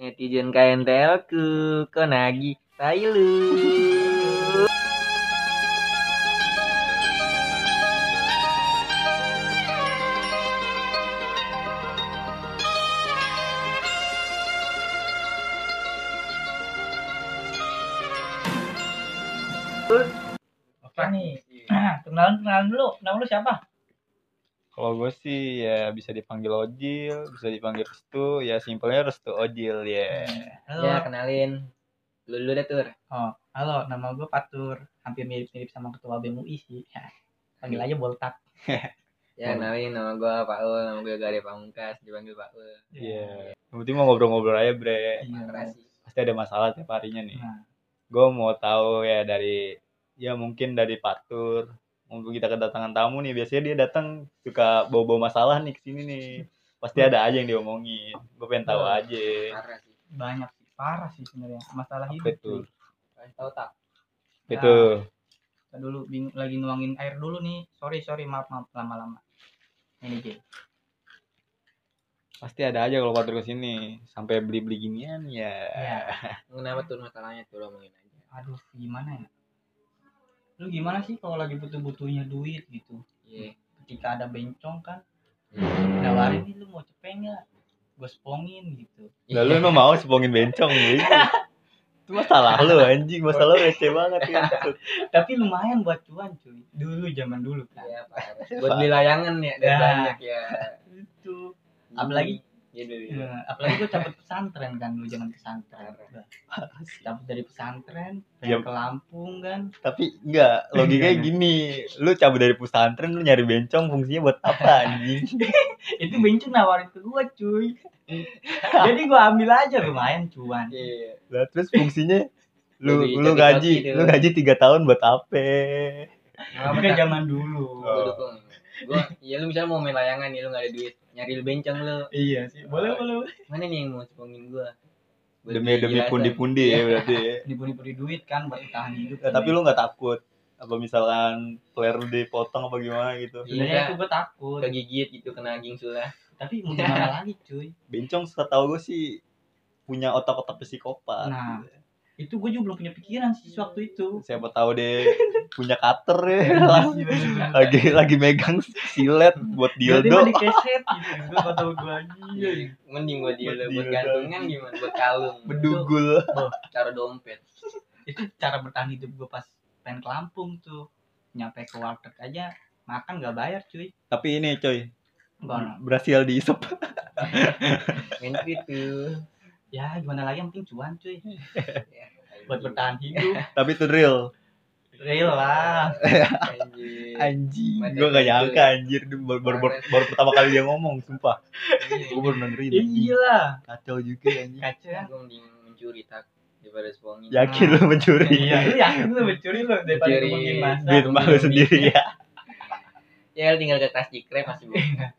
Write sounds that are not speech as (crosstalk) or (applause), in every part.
Netizen KNTL ku kok nagih tai lu. Oke nih. kenalan kenalan dulu. Nama lu siapa? Kalau gue sih ya bisa dipanggil Ojil, bisa dipanggil Restu, ya simpelnya Restu Ojil ya. Halo. Ya kenalin. Lu dulu deh tur. Oh, halo. Nama gue Patur. Hampir mirip-mirip sama ketua BEM UI sih. Ya, Panggil aja Boltak. (laughs) Ya kenalin nama gua Paul, nama gue Gade Pamungkas, dipanggil Paul. Iya. Yang penting mau ngobrol-ngobrol aja bre. Iya. Makasih. Pasti ada masalah tiap harinya nih. Nah, Gue mau tahu ya dari ya mungkin dari Patur. Mumpung kita kedatangan tamu nih, biasanya dia datang suka bawa-bawa masalah nih ke sini nih. Pasti ada aja yang diomongin. Gue pengen tahu Betul. aja. Parah sih. banyak sih. Parah sih sebenarnya. Masalah Apa hidup. itu? cuy. Kasih tahu tak? Itu. Kita dulu bing- lagi nuangin air dulu nih. Sorry, sorry. Maaf, maaf. Lama-lama. Ini J. Pasti ada aja kalau Patur ke sini sampai beli-beli ginian ya. Ya. Kenapa tuh masalahnya tuh lo omongin aja. Aduh, gimana ya? Lu gimana sih kalau lagi butuh-butuhnya duit gitu? Iya. Ketika ada bencong kan, Hmm. nawarin nih lu mau cepeng nggak? Gue spongin gitu. Lah lu emang mau sepongin bencong gitu. (laughs) Itu masalah lu anjing, masalah lu receh banget ya. (laughs) Tapi lumayan buat cuan cuy. Dulu zaman dulu kan. Iya, parah. (laughs) Buat beli layangan ya, dan Ya. banyak ya. Itu. Apalagi Iya. Ya, apalagi gue cabut pesantren kan lu jangan pesantren cabut (laughs) dari pesantren pengen ke Lampung kan Tapi enggak, logikanya Gimana? gini. Lu cabut dari pesantren lu nyari bencong fungsinya buat apa (laughs) anjing? (laughs) itu bencong nawarin ke gue cuy jadi gue ambil aja lumayan cuan Iya. Lah terus fungsinya lu Jadi lu gaji, lu gaji 3 tahun buat apa? tapi kan zaman dulu Gue Gue, ya lu misalnya mau main layangan nih, lu gak ada duit. Nyari lu bencong lu. iya sih boleh boleh Mana nih yang mau sepongin gue? Demi demi pundi-pundi ya berarti ya. (laughs) diburi-buri duit kan buat tahan hidup Nah, tapi lu nggak takut apa misalkan player lu dipotong apa gimana gitu. Iya. itu gue takut Kegigit gitu kena anjing sulah. tapi mau gimana (laughs) lagi cuy Bencong setahu gue sih punya otak-otak psikopat. Nah. Itu gue juga belum punya pikiran sih waktu itu siapa tahu deh punya cutter ya (laughs) lagi lagi megang silet buat dildo mah dikeset gitu gue tau gue lagi Iya. Mending buat dia Buat gantungan gimana? Buat kalung. bedugul Taruh dompet. itu cara bertahan hidup gue pas pengen ke Lampung tuh nyampe ke warteg aja makan gak bayar cuy tapi ini coy Gimana? berhasil diisep Main gitu. Ya gimana lagi? Yang penting cuan cuy. (laughs) Ya, buat bertahan hidup. (laughs) Tapi itu real. Real lah. (laughs) Anjing. anjing. Mati gue gak nyangka anjir. Baru, baru, baru, baru pertama kali dia ngomong sumpah. Gue baru dengerin anjing. iya lah kacau juga anjing. Kaca Gue mending mencuri tak. Daripada sepongin. yakin lu mencuri? Iya lu yakin lu mencuri lu daripada mungkin masa? Duit malu sendiri ya. Ya tinggal ke tas jikrep masih bisa.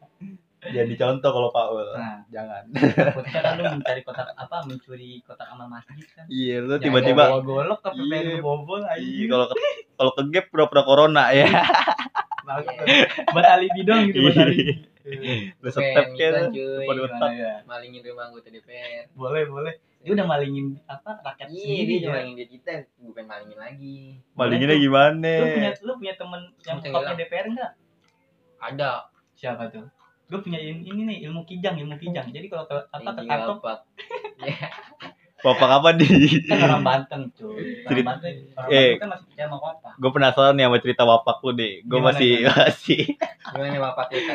Jadi contoh kalau Paul nah jangan takutnya kan lu mencari kotak apa mencuri kotak amal masjid kan iya lu tiba-tiba bawa golok ke Iya. pengen bobol iya aja kalau ke kalau ke gap pura-pura corona ya bagus buat alibi dong gitu buat Iya. alibi lu step kan? Malingin rumah anggota DPR. boleh boleh dia udah malingin apa rakyat Iya, sendiri dia ya malingin duit kita, bukan malingin lagi. malinginnya gimana lu punya lu punya temen yang hilang. DPR enggak Ada. siapa tuh gue punya ini, ini nih ilmu kijang ilmu kijang. jadi kalau ke apa ke Anjing kantor apa? Ya, bapak kapan di kan orang Banten cuy. Orang Cerita- Banten orang eh. Banten kan masih percaya sama apa gue penasaran nih sama cerita bapak lu deh gue masih gimana? masih gimana bapak kita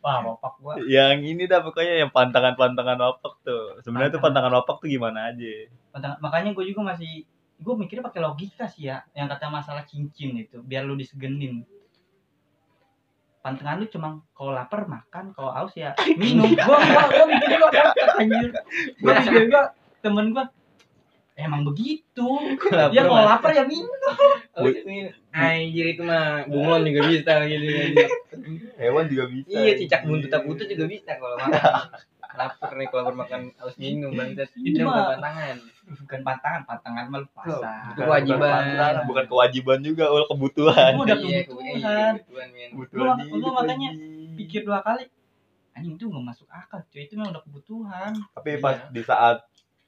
wah bapak gua. Yang ini dah pokoknya yang pantangan pantangan bapak tuh. Sebenarnya tuh Pantangan. pantangan bapak tuh gimana aja? Makanya- makanya gue juga masih gue mikirnya pakai logika sih ya. Yang kata masalah cincin itu biar lu disegenin pantangan lu cuma kalau lapar makan kalau haus ya (laughs) minum. Gua (laughs) gua gua mikirnya gua otak anjir. Gua mikir gua temen gua emang begitu? Ya kalau lapar ya minum. Anjir itu mah bunglon juga bisa gitu. hewan juga bisa Iya, cicak buntut tak buntut juga bisa kalau makan. (laughs) Lapar nih kalau makan harus minum bangsat. Itu Itu bukan tangan. bukan pantangan pantangan mah lu pasang Itu kewajiban. Pantangan, bukan kewajiban juga ul kebutuhan Itu udah Iya, kebutuhan. iya, kebutuhan, Lu- makanya pikir dua kali anjing itu nggak masuk akal cuy itu memang udah kebutuhan tapi pas Iya. di saat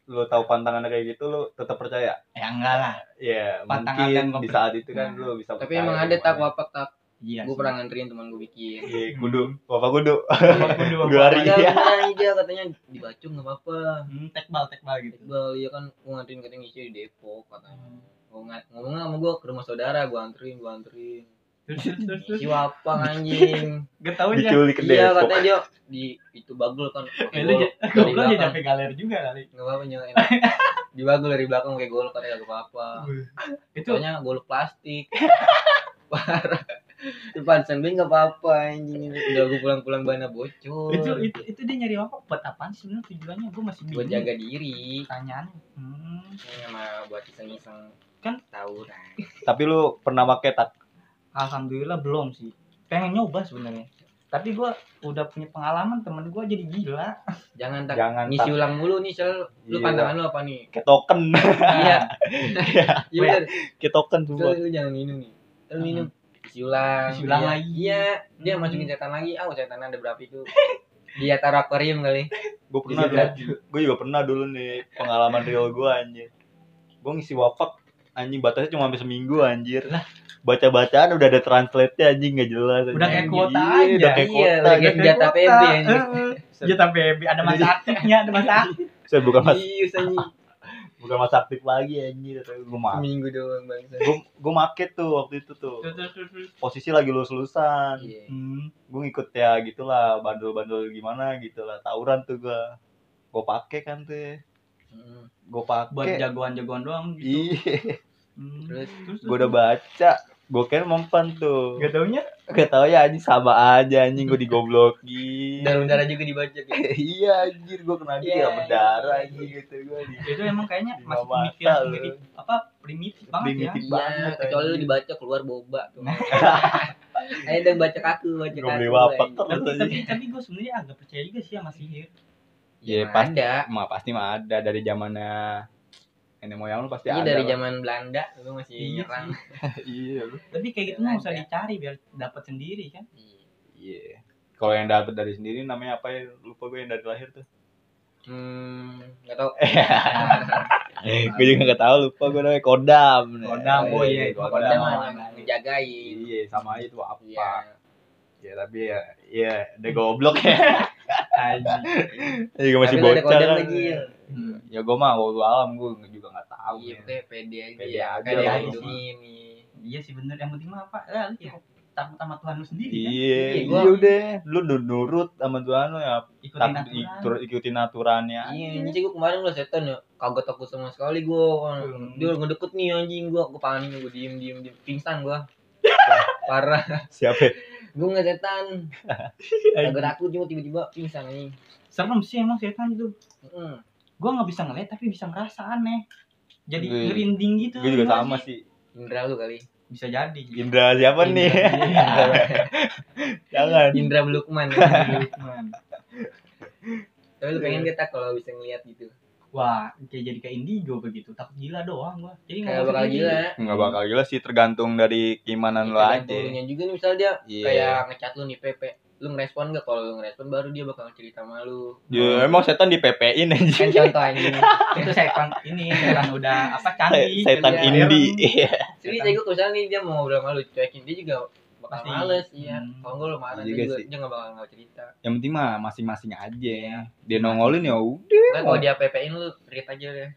lu tahu pantangannya kayak gitu lu tetap percaya ya enggak lah Iya, Pantangan mungkin dan di komplit- saat itu kan Nah. lu bisa tapi emang ada tak wapak tak iya gue pernah nganterin teman gue bikin. Iya, kudu, bapak kudu. Bapak kudu, bapak. hari. Iya. ya. dia katanya dibacu nggak apa-apa. Hmm, tekbal tekbal gitu. Iqbal iya kan gue nganterin katanya ngisi di Depok katanya. Gua ngat ngomongnya sama gue ke rumah saudara gue anterin gue anterin. Si wapang anjing. Gak tau aja Diculik ke iya katanya dia di itu bagul kan. Eh, lu j- Dari (laughs) goblok aja belakang. sampai galer juga kali. Nggak apa-apa nyalain (laughs) di bagul dari belakang kayak gol katanya gak apa-apa. Itu soalnya gol plastik. (laughs) Parah pantesan gue nggak apa-apa anjing. Udah gue pulang-pulang bana bocor. Itu itu itu dia nyari apa? Buat apaan sih sebenarnya tujuannya? Gue masih bingung. buat jaga diri. Pertanyaan. Hmm. Ini sama buat iseng-iseng. Kan- tawuran Tapi lu pernah pakai tak? alhamdulillah belum sih. Pengen nyoba sebenarnya. Tapi gue udah punya pengalaman temen gue jadi gila. Jangan tak Jangan ngisi tak. ulang mulu nih sel lu Iya. pandangan lu apa nih? Kayak token. (laughs) iya. Iya. Bener. Kayak token semua. lu jangan minum nih. Lu minum. isi ulang Isi ulang Iya. lagi. iya dia masukin setan lagi ah setan ada berapa itu (laughs) dia taruh akuarium kali Gue pernah dulu. Gue juga pernah dulu nih pengalaman real gue anjir. Gue ngisi wapak anjing batasnya cuma sampai seminggu anjir. Lah. Baca-bacaan udah ada translate-nya anjing gak jelas. Udah kayak kuota Iya, aja. Udah kayak Iya, kuota. udah kayak anjing. senjata PB anjing. senjata PB ada masa aktifnya ada masa aktif Saya bukan mas Iya, anjing. Bukan masa aktif lagi anjir. Gue make. Seminggu doang bangsa. Gue gue make tuh waktu itu tuh. Posisi lagi lulus-lulusan. Iya. Hmm. gue ngikut ya gitulah bandel-bandel gimana gitulah tawuran tuh gue gue pakai kan tuh Mm. gue buat pakai jagoan-jagoan doang gitu iya Hmm. Terus terus gue udah baca gue kira mempan tuh gak taunya gak tau ya anjing sama aja anjing gue digoblokin darah darah juga dibaca ya. (laughs) iya anjir gue kena dia Iya, berdarah iya. anjing gitu gue itu emang kayaknya masih lu. primitif apa primitif banget Primitif. ya banget, Iya, kecuali lu dibaca keluar boba tuh. (laughs) (laughs) Ayo dong baca kaku, baca kaku. beli wapak terus tapi tapi gue sebenarnya agak percaya juga sih sama sihir Iya, Emang pasti. ada. mah pasti mah ada dari zamannya nenek moyang lu pasti Ini ada dari lah. zaman Belanda lu masih Iya nyerang. (laughs) iya lu tapi kayak gitu mah usah dicari biar dapat sendiri kan Iya. iya kalau yang dapet dari sendiri namanya apa ya lupa gue yang dari lahir tuh Hmm, enggak tahu. (laughs) gue juga gak tahu lupa gue namanya kodam Kodam, oh iya, kodam, Kodam iya sama itu apa Iya. ya tapi ya (laughs) iya udah goblok ya Anjing. juga masih Tapi lu ada bocah kodam kan. lagi. ya? Hmm. ya gue mah waktu alam gue juga gak tahu Iya, ya. pede pede aja. Pede ya. aja lah. dilindungin nih. iya sih bener yang penting mah apa ya lu cukup takut sama Tuhan lu sendiri kan iya Iya, iya gua- udah lu nur- nurut sama Tuhan lu ya ikutin tak aturan tur- ikutin aturannya Iya, ini sih gua kemarin lah setan ya. Kagak takut sama sekali gua. Hmm. Dia ngedeket nih anjing gua, gua panik gua diem diem diem pingsan gua. (laughs) Parah. siapa Gua nggak setan. (laughs) Kagak takut cuma tiba-tiba pingsan anjing. serem sih emang setan itu Heeh. Gue nggak bisa ngeliat tapi bisa ngerasa aneh jadi Gue- ngerinding gitu gue juga sama sih? Indra lu kali. bisa jadi Indra siapa nih Indra. (laughs) jangan Indra Belukman. Lukman. Tapi lu pengen kita kalau bisa ngeliat gitu. wah kayak jadi kayak indigo begitu takut gila doang gua jadi nggak bakal gila. nggak bakal gila sih tergantung dari keimanan lu aja Tergantung lunya juga nih misalnya dia Iya. kayak ngechat lu nih Pepe. Lu ngerespon gak kalau lu ngerespon baru dia bakal cerita sama lu. ya emang setan di PPin aja Kan contoh anjing. (laughs) itu setan ini setan udah apa canggih setan Iya. indie iya Serius aja gue misalnya nih dia mau ngobrol sama lu cuekin dia juga bakal Pasti. males iya. Hmm. Kalau enggak lu marah dia juga dia enggak bakal nggak cerita. yang penting mah masing-masing aja Iya. dia nongolin ya udah Kan kalau dia PP-in lu read aja deh.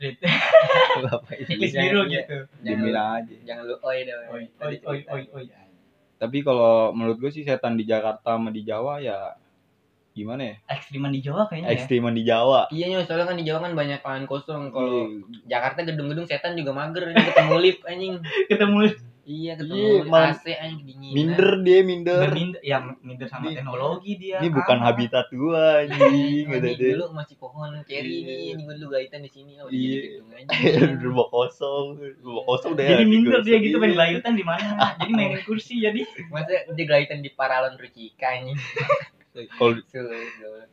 Checklist (laughs) Iya, biru iya. gitu Jangan, aja jangan lu oi dah. oi oi oi oi tapi kalau menurut gue sih setan di Jakarta sama di Jawa ya gimana ya ekstriman di Jawa kayaknya ya ekstriman di Jawa Iya nyo, soalnya kan di Jawa kan banyak lahan kosong. Kalau Iya. Jakarta gedung-gedung setan juga mager, ketemu lift anjing. (laughs) ketemu Iya, ketemu Iya, malah- AC anjing dingin. minder dia minder berminder ya minder sama Ini- teknologi dia ini bukan habitat gua anjing gitu deh dulu masih pohon cherry Iya. nih, ini gue dulu gaitan di sini, oh Iya. di gedung aja. rumah kosong rumah kosong deh jadi minder dia gitu pengen layutan di mana jadi mainin (laughs) kursi jadi Masa dia gaitan di paralon Rucika anjing. (laughs) kalau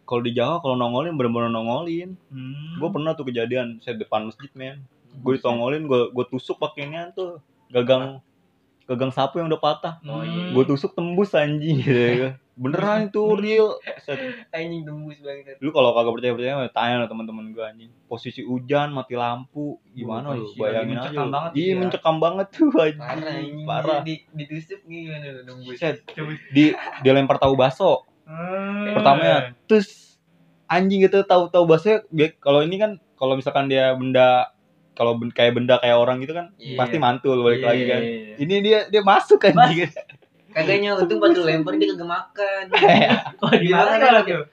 kalau di Jawa kalau nongolin bener-bener nongolin hmm. gue pernah tuh kejadian saya depan masjid men gue ditongolin gue gue tusuk pakai inian tuh gagang gagang sapu yang udah patah Oh, iya. gue tusuk tembus anjing gitu ya (laughs) beneran itu real. Anjing tembus banget. lu kalau kagak percaya percaya tanya lah teman-teman gua anjing posisi hujan mati lampu gimana lu Posisi bayangin aja mencekam lu. banget iya ya. mencekam banget tuh anjing Parah anjing. parah Di, ditusuk gimana lu nembus. Set. di dia lempar tahu baso Hmm. pertamanya terus anjing gitu tahu tahu baso kalau ini kan kalau misalkan dia benda kalau ben- kayak benda kayak orang gitu kan Iya. pasti mantul balik Iya, lagi kan iya, iya. ini dia dia masuk anjing Kagaknya untung pas lempar dia kagak makan. (laughs) Oh, di mana Gimana tuh?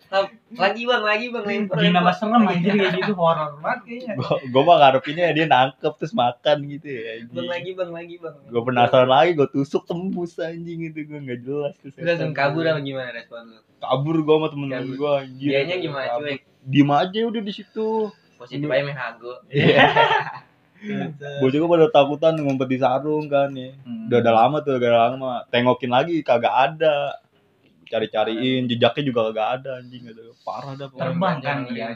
Lagi bang, lagi bang lempar. Gini nama serem anjir kayak gitu horor banget kayaknya. gua gua mah ngarepinnya dia nangkep terus makan gitu ya Bang lagi bang, lagi bang. gue penasaran lagi gue tusuk tembus anjing itu gue nggak jelas tuh Lu langsung kabur apa gimana respon lu? kabur gue sama temen-temen Kabur. gue anjir Dianya gimana cuek? diem aja udah di situ Positif aja mehago. iya (laughs) bocah gue pada takutan ngumpet di sarung kan ya Hmm. udah udah lama tuh udah lama tengokin lagi kagak ada cari-cariin jejaknya juga kagak ada anjing gitu parah dah pokoknya. terbang kan dia.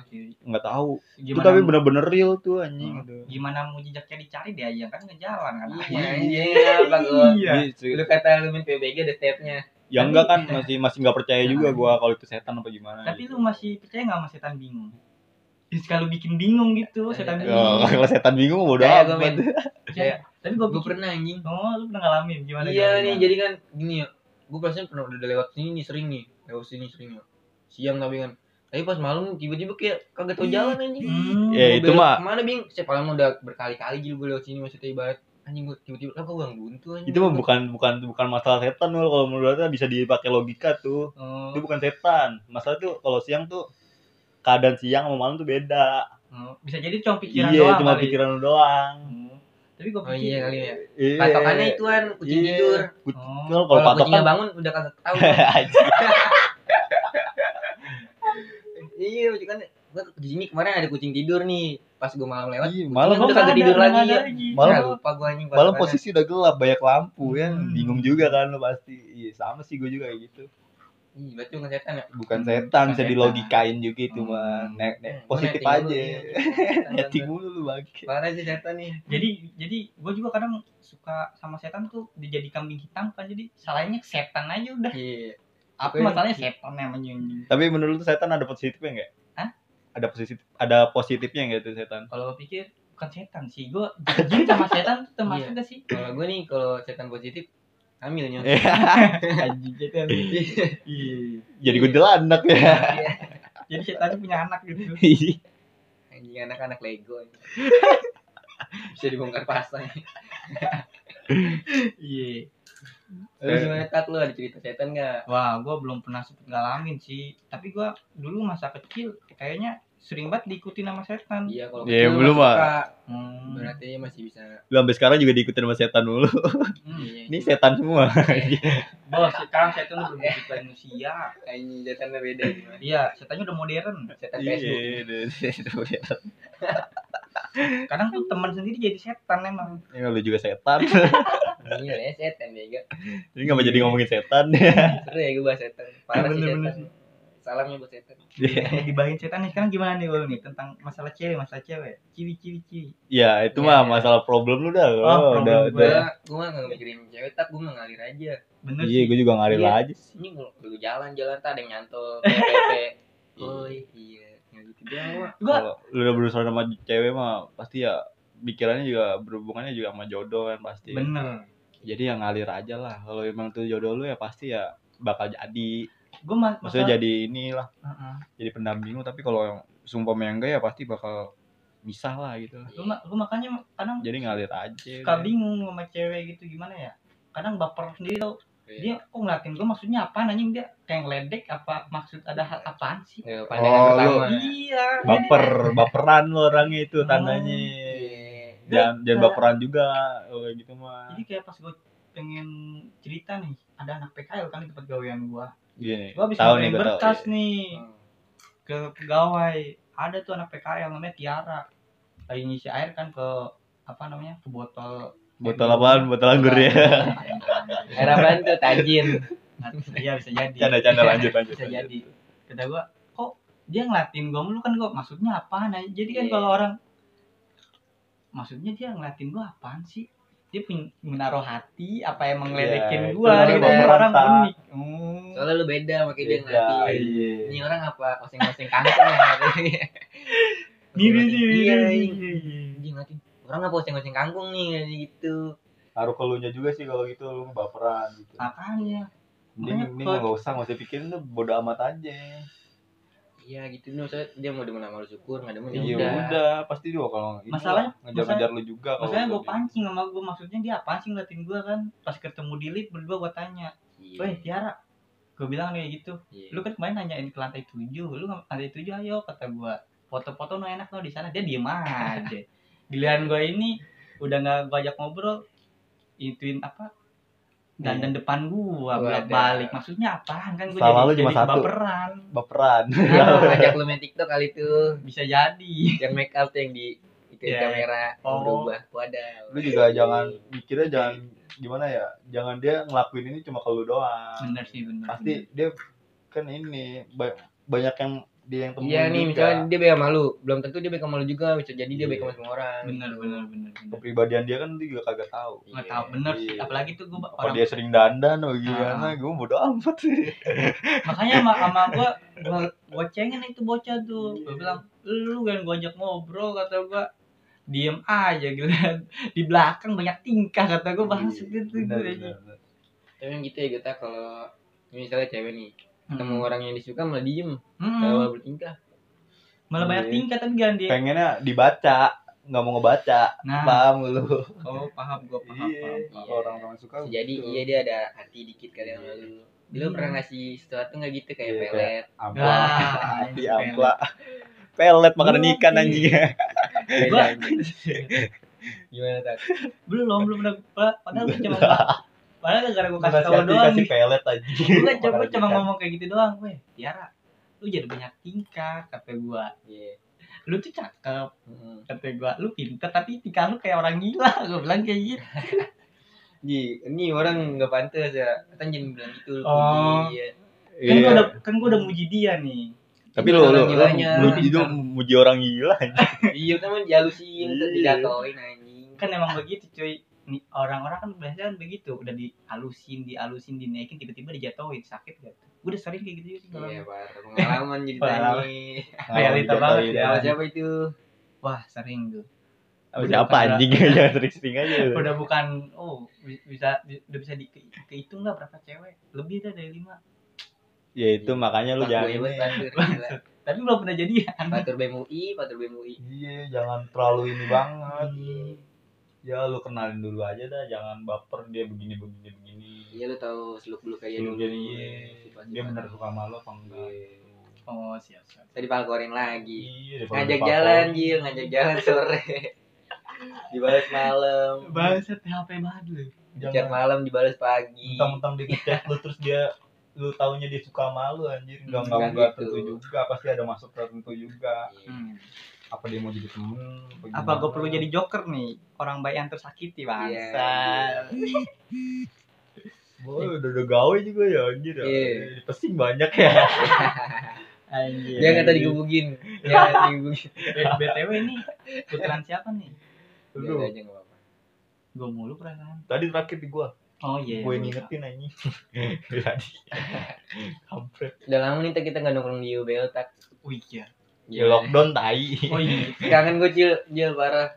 nggak tahu itu Gimana tapi bener-bener real tuh anjing Hmm. gitu gimana mau jejaknya dicari dia aja kan ngejalan kan. Iya, iya, apa gua? Iya. Lu kata lu main PBG ada stepnya. ya enggak kan (laughs) masih masih nggak percaya juga gue kalau itu setan apa gimana Tapi lu masih percaya nggak sama setan bingung? Kalau bikin bingung gitu, setan Eh, Ya, bingung. kalau setan bingung bodo Kayak gua amat main. Kayak Tapi gua gua bikin, pernah anjing. oh lu pernah ngalamin gimana? Iya gimana? nih, jadi kan gini ya. Gua perasaan pernah udah lewat sini nih sering nih. Lewat sini sering ya. Siang tapi kan. Tapi pas malam tiba-tiba kayak kagak tau jalan anjing. Hmm. Ya, itu mah- Ke mana bing? Saya paling udah berkali-kali jadi gue lewat sini maksudnya ibarat anjing gue tiba-tiba lah kok gang buntu anjing. itu mah bukan bukan bukan masalah setan loh kalau menurut saya bisa dipakai logika tuh Oh, itu bukan setan masalah tuh kalau siang tuh keadaan siang sama malam tuh beda oh, bisa jadi cuma pikiran iya doang cuma kali. pikiran lu doang Hmm. Tapi gua Oh pikir iya kali ya. iya Patokannya ituan kucing Iya. tidur. Kut- Oh. kalau Kalau patokan kucingnya bangun udah kagak tahu. (laughs) iya, kan gua ke sini kemarin ada kucing tidur nih. Pas gua malam lewat, Iya, malam udah kagak tidur lagi ya. lagi. Malam- Nah, lupa gua anjing malam posisi udah gelap banyak lampu ya Hmm. bingung juga kan lu pasti iya sama sih gue juga kayak gitu Ih, berarti bukan setan ya? bukan Hmm, setan bisa dilogikain juga itu Hmm. mah nek nek Hmm, positif netting aja (laughs) dulu, iya. netting mulu lu bagi Parah sih setan nih. Jadi jadi gua juga kadang suka sama setan tuh dijadi kambing hitam kan jadi salahnya setan aja udah. Iya. Apa masalahnya setan namanya anjing. tapi menurut lu setan ada positifnya enggak Hah? ada positif ada positifnya enggak itu setan Kalau gua pikir bukan setan sih, gua jin sama setan tuh termasuk Iya. gak sih? Kalau gue nih kalau setan positif hamilnya. (laughs) Anjing setan. Iya. jadi gue anak ya Jadi setan punya anak gitu. Anjing anak-anak Lego. Bisa dibongkar pasang. Iya. Lu gimana tat lu ada cerita setan enggak? Wah, gua belum pernah sempet ngalamin sih. Tapi gua dulu masa kecil kayaknya sering banget diikuti sama setan. Iya kalau Iya, kecil belum, suka. Hmm. Berarti dia masih bisa. lu sampai sekarang juga diikutin sama setan mulu Hmm. Iya. ini setan semua Bos, (laughs) sekarang setan udah berwujud manusia. Anjing setannya beda gimana? Iya, setannya udah modern. Setan Facebook. iya (laughs) Kadang tuh teman sendiri jadi setan emang. ini lu juga setan (laughs) Iya ya setan bega. ini nggak mau jadi ngomongin setan Seru ya gue bahas setan. Parah sih Bener-bener setan. Salamnya buat setan. Yang dibahin setan nih sekarang gimana nih lu nih tentang masalah cewek, masalah cewek. Ciwi ciwi ciwi. ya itu Iya, mah iya. masalah problem lu dah Oh, Oh, problem udah gua. udah Gue gue mah nggak mikirin cewek, tak gue mah ngalir aja. Bener iya gue juga ngalir Iya. aja sih Ini kalau lu jalan-jalan tak ada yang nyantol, PPP. Oh (laughs) iya, nggak gitu doang gua. Gua kalau lu udah berusaha sama cewek mah pasti ya pikirannya juga berhubungannya juga sama jodoh kan pasti bener. jadi yang ngalir aja lah kalau emang tuh jodoh lu ya pasti ya bakal jadi Gua ma maksudnya masalah- jadi inilah Heeh. jadi pendamping lu tapi kalau yang sumpah yang enggak ya pasti bakal misah lah gitu Gua, ma- makanya kadang jadi ngalir aja suka bingung sama cewek gitu gimana ya. Kadang baper sendiri tau. Iya. Dia kok ngeliatin gua maksudnya apa anjing dia kayak ngeledek apa maksud ada hal apaan sih? Ya, pandangan Oh, pertama. Iya. baper baperan lu orangnya itu Oh, tandanya Iya. jangan jangan baperan juga kayak gitu mah Jadi kayak pas gua pengen cerita nih, ada anak PKL kan di tempat gawean gua. Gini Gua habis tahu nih gue tahu berkas iya. nih ke pegawai. Ada tuh anak PKL namanya Tiara. Lagi ngisi air kan ke apa namanya? ke botol botol apaan botol anggur ya Air apaan tuh? Tajin. Iya bisa jadi. canda-canda lanjut lanjut bisa lanjut. jadi kata gua kok dia ngeliatin gua mulu kan gua maksudnya apaan aja jadi kan Iya. kalau orang maksudnya dia ngeliatin gua apaan sih dia punya menaruh hati apa emang ngeledekin itu gua gitu orang unik hmm. soalnya lu beda makanya dia ngerti iya. ini orang apa oseng-oseng kangkung ya Ngiri sih, iya iya. Anjing, orang apa oseng-oseng kangkung nih kayak gitu Taruh ke lu nya juga sih kalau gitu lu baperan gitu. makanya Mending mending nggak usah nggak usah pikirin tuh bodo amat aja. Iya gitu. Nih maksudnya dia mau demen sama lu syukur. Nggak demen ya Iya udah. udah, pasti dia kalau Masalahnya- ngejar-ngejar lu juga kalau maksudnya udah gue pancing sama gue maksudnya dia apa sih ngeliatin gue kan? Pas ketemu di lift berdua gue tanya Iya. weh Tiara. Gue bilang kayak gitu. Iya. lu kan kemarin nanyain ke lantai tujuh. Lu nggak lantai tujuh ayo kata gue foto-foto no enak no di sana. Dia diem aja. (laughs) Giliran gue ini udah nggak gue ajak ngobrol ituin apa dan dan depan gua bolak balik maksudnya apaan? Kan gue Salah jadi, lu cuma jadi satu. baperan. Baperan. (laughs) Nah, ngajak lu main TikTok kali itu bisa jadi. Yang make up tuh yang di itu Iya, kamera. yang Oh. berubah wadah lu juga jangan mikirnya jangan gimana ya? Jangan dia ngelakuin ini cuma ke lu doang. Bener sih bener pasti dia kan ini ba- banyak yang dia yang temuin iya nih juga. misalnya dia baik sama lu belum tentu dia baik sama lu juga bisa jadi dia baik Iya. sama semua orang. Bener bener bener bener kepribadian dia kan lu juga kagak tahu. Nggak tahu bener sih Iya. apalagi tuh gue apa orang dia sering dandan atau gimana? Ah. gue bodo amat sih. (laughs) Makanya sama sama gue gue gue cengin itu bocah tuh. Iya. gue bilang lu kan gue ajak ngobrol kata gue diem aja gitu di belakang banyak tingkah kata gue bahas Iya, gitu gue tapi yang gitu ya kita kalau misalnya cewek nih ketemu Hmm. orang yang disuka malah diem Hmm. kalau bertingkah malah banyak Iya. tingkah tapi jangan dia pengennya dibaca nggak mau ngebaca nah paham lu oh paham gue paham, iya paham, paham. kalau orang-orang suka jadi gitu. iya dia ada hati dikit kali sama lu lu Iya. pernah ngasih sesuatu nggak gitu kayak Iya, pelet ampla Ah, di pelet. ampla pelet makanan ikan iya. anjing Beda, Gua- anjing. gimana tak belum belum pernah Pa- padahal (laughs) cuma padahal gara gue kasih tau doang kasih pelet aja gue coba cuma ngomong kayak gitu doang weh Tiara lu jadi banyak tingkah kata gue iya lu tuh cakep Mm-mm. kata gue lu pinter tapi tingkah lu kayak orang gila (laughs) gue bilang kayak gitu (laughs) Ji, ini orang nggak pantas ya. Kan jangan bilang gitu. lu Oh. puji, ya. kan gue Iya. udah kan gue udah muji dia nih tapi lu lu Orang lu gilanya. muji itu muji orang gila anjing. (laughs) Iya, kan mah dihalusin, Iya. dijatoin anjing. kan emang begitu cuy orang-orang kan biasanya kan begitu. Udah dihalusin dihalusin dinaikin tiba-tiba dijatuhin. Sakit gak tuh? Gue udah sering kayak gitu sih. Kalau Iya. Pengalaman. jadi (laughs) tani. (laughs) Realita banget Dijatuhin. ya. Sama siapa itu? wah sering tuh. Udah siapa bukan- anjing? jangan (laughs) sering-sering aja. Udah bukan oh bi- bisa udah bisa di ke- kehitung nggak berapa cewek? Lebih dah dari lima. Ya itu makanya lu jangan ini. banget, tapi belum pernah jadian. Batur BMUI, Batur BMUI. iya jangan terlalu ini banget ya lu kenalin dulu aja dah jangan baper dia begini begini begini Iya lu tahu seluk beluk kayak dulu. jadi iya. Sifat-sifat. dia bener suka sama lu apa enggak oh siap siap Tadi palkorin lagi. iya Ngajak jalan. Jil, ngajak jalan sore. (laughs) dibalas malam. Bangsat HP banget lu. Chat jangan malam dibalas pagi. mentang-mentang dia ngechat lu terus dia lu taunya dia suka sama lu anjir enggak enggak Enggak enggak gitu. tentu juga pasti ada masuk tertentu juga Iya. Hmm. Apa dia mau jadi temen Apa gue perlu jadi joker nih? Orang baik yang tersakiti bangsat. Boy, udah udah gawe juga ya anjir ya. Iya. Pesing banyak ya. (laughs) Anjir. Dia nggak tadi digebukin. Dia nggak digebukin. Eh, BTW ini putaran siapa nih? Lu. Biar aja nggak apa-apa. Gue mulu perasaan. Tadi terakhir di gua. Oh iya. Gue ngingetin anjing. (laughs) Tadi. (laughs) Kampret. Udah lama nih kita nggak nongkrong di UBL tak. Oh iya. Ya lockdown tai. Oh iya. (laughs) Kangen gue cil, jil parah.